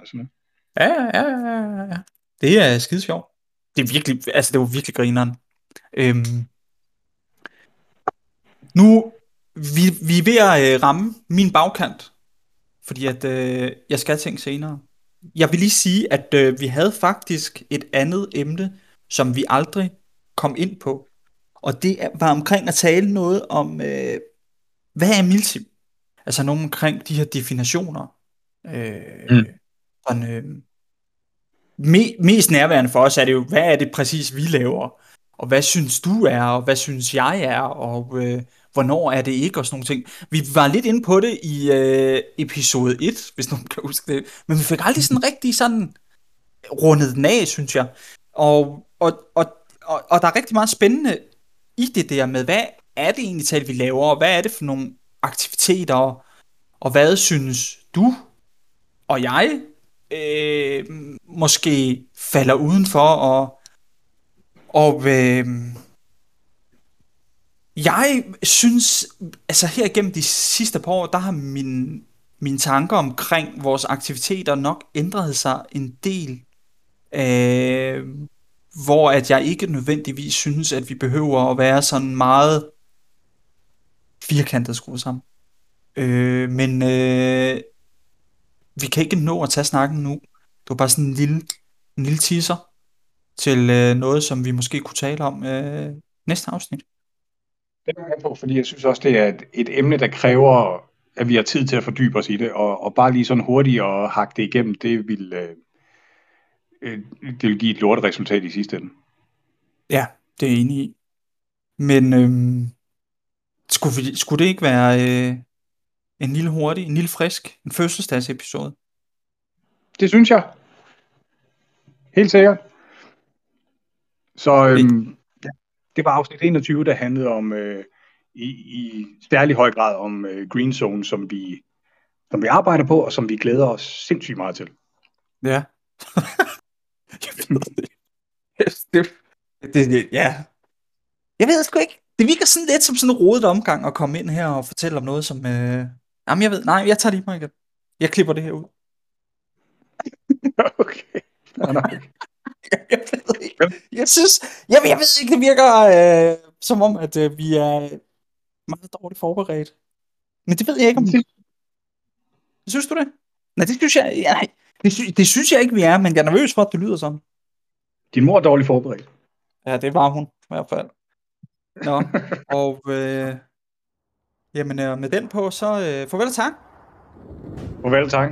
Ja, ja, ja, ja, ja. Det er skide sjovt. Det er virkelig, altså det var virkelig grineren. Øhm, nu, vi, vi er ved at øh, ramme min bagkant, fordi at øh, jeg skal tænke senere. Jeg vil lige sige, at øh, vi havde faktisk et andet emne, som vi aldrig kom ind på. Og det var omkring at tale noget om, øh, hvad er milsim? Altså noget omkring de her definitioner. Øh, Mm. sådan, øh, me, mest nærværende for os er det jo, hvad er det præcis, vi laver? Og hvad synes du er, og hvad synes jeg er, og øh, hvornår er det ikke, og sådan nogle ting. Vi var lidt inde på det i øh, episode 1, hvis nogen kan huske det, men vi fik aldrig sådan rigtig sådan rundet den af, synes jeg. Og, og, og, og, og der er rigtig meget spændende i det der med, hvad er det egentlig tal, vi laver, og hvad er det for nogle aktiviteter, og hvad synes du og jeg øh, måske falder udenfor, og, og øh, jeg synes, altså her igennem de sidste par år, der har min, mine tanker omkring vores aktiviteter nok ændret sig en del, øh, hvor at jeg ikke nødvendigvis synes, at vi behøver at være sådan meget firkantet skruet sammen. Øh, men øh, vi kan ikke nå at tage snakken nu. Det var bare sådan en lille, en lille teaser til øh, noget, som vi måske kunne tale om øh, næste afsnit. Det er jeg på, fordi jeg synes også, det er et, et emne, der kræver, at vi har tid til at fordybe os i det, og, og bare lige sådan hurtigt at hakke det igennem, det vil, øh, øh, det vil give et lortet resultat i sidste ende. Ja, det er jeg enig i. Men øhm, skulle, vi, skulle det ikke være øh, en lille hurtig, en lille frisk, en fødselsdagsepisode? Det synes jeg. Helt sikkert. Så øhm, det var afsnit 21, der handlede om øh, i, i særlig høj grad om øh, Green Zone, som vi, som vi arbejder på, og som vi glæder os sindssygt meget til. Ja. jeg ved det. det, det. Ja. Jeg ved sgu ikke. Det virker sådan lidt som sådan en rodet omgang at komme ind her og fortælle om noget, som... Øh... Jamen, jeg ved... Nej, jeg tager i mig igen. Jeg klipper det her ud. okay. Nej, nej. Jeg ved ikke. Jeg synes, jeg, jeg ved ikke, det virker øh, som om, at øh, vi er meget dårligt forberedt. Men det ved jeg ikke om... Synes du det? Nej, det synes jeg, ja, nej, det, sy- det synes jeg ikke, vi er, men jeg er nervøs for, at det lyder sådan. Din mor er dårligt forberedt. Ja, det var hun i hvert fald. Nå, og øh, jamen, øh, med den på, så øh, farvel og tak. Farvel, tak.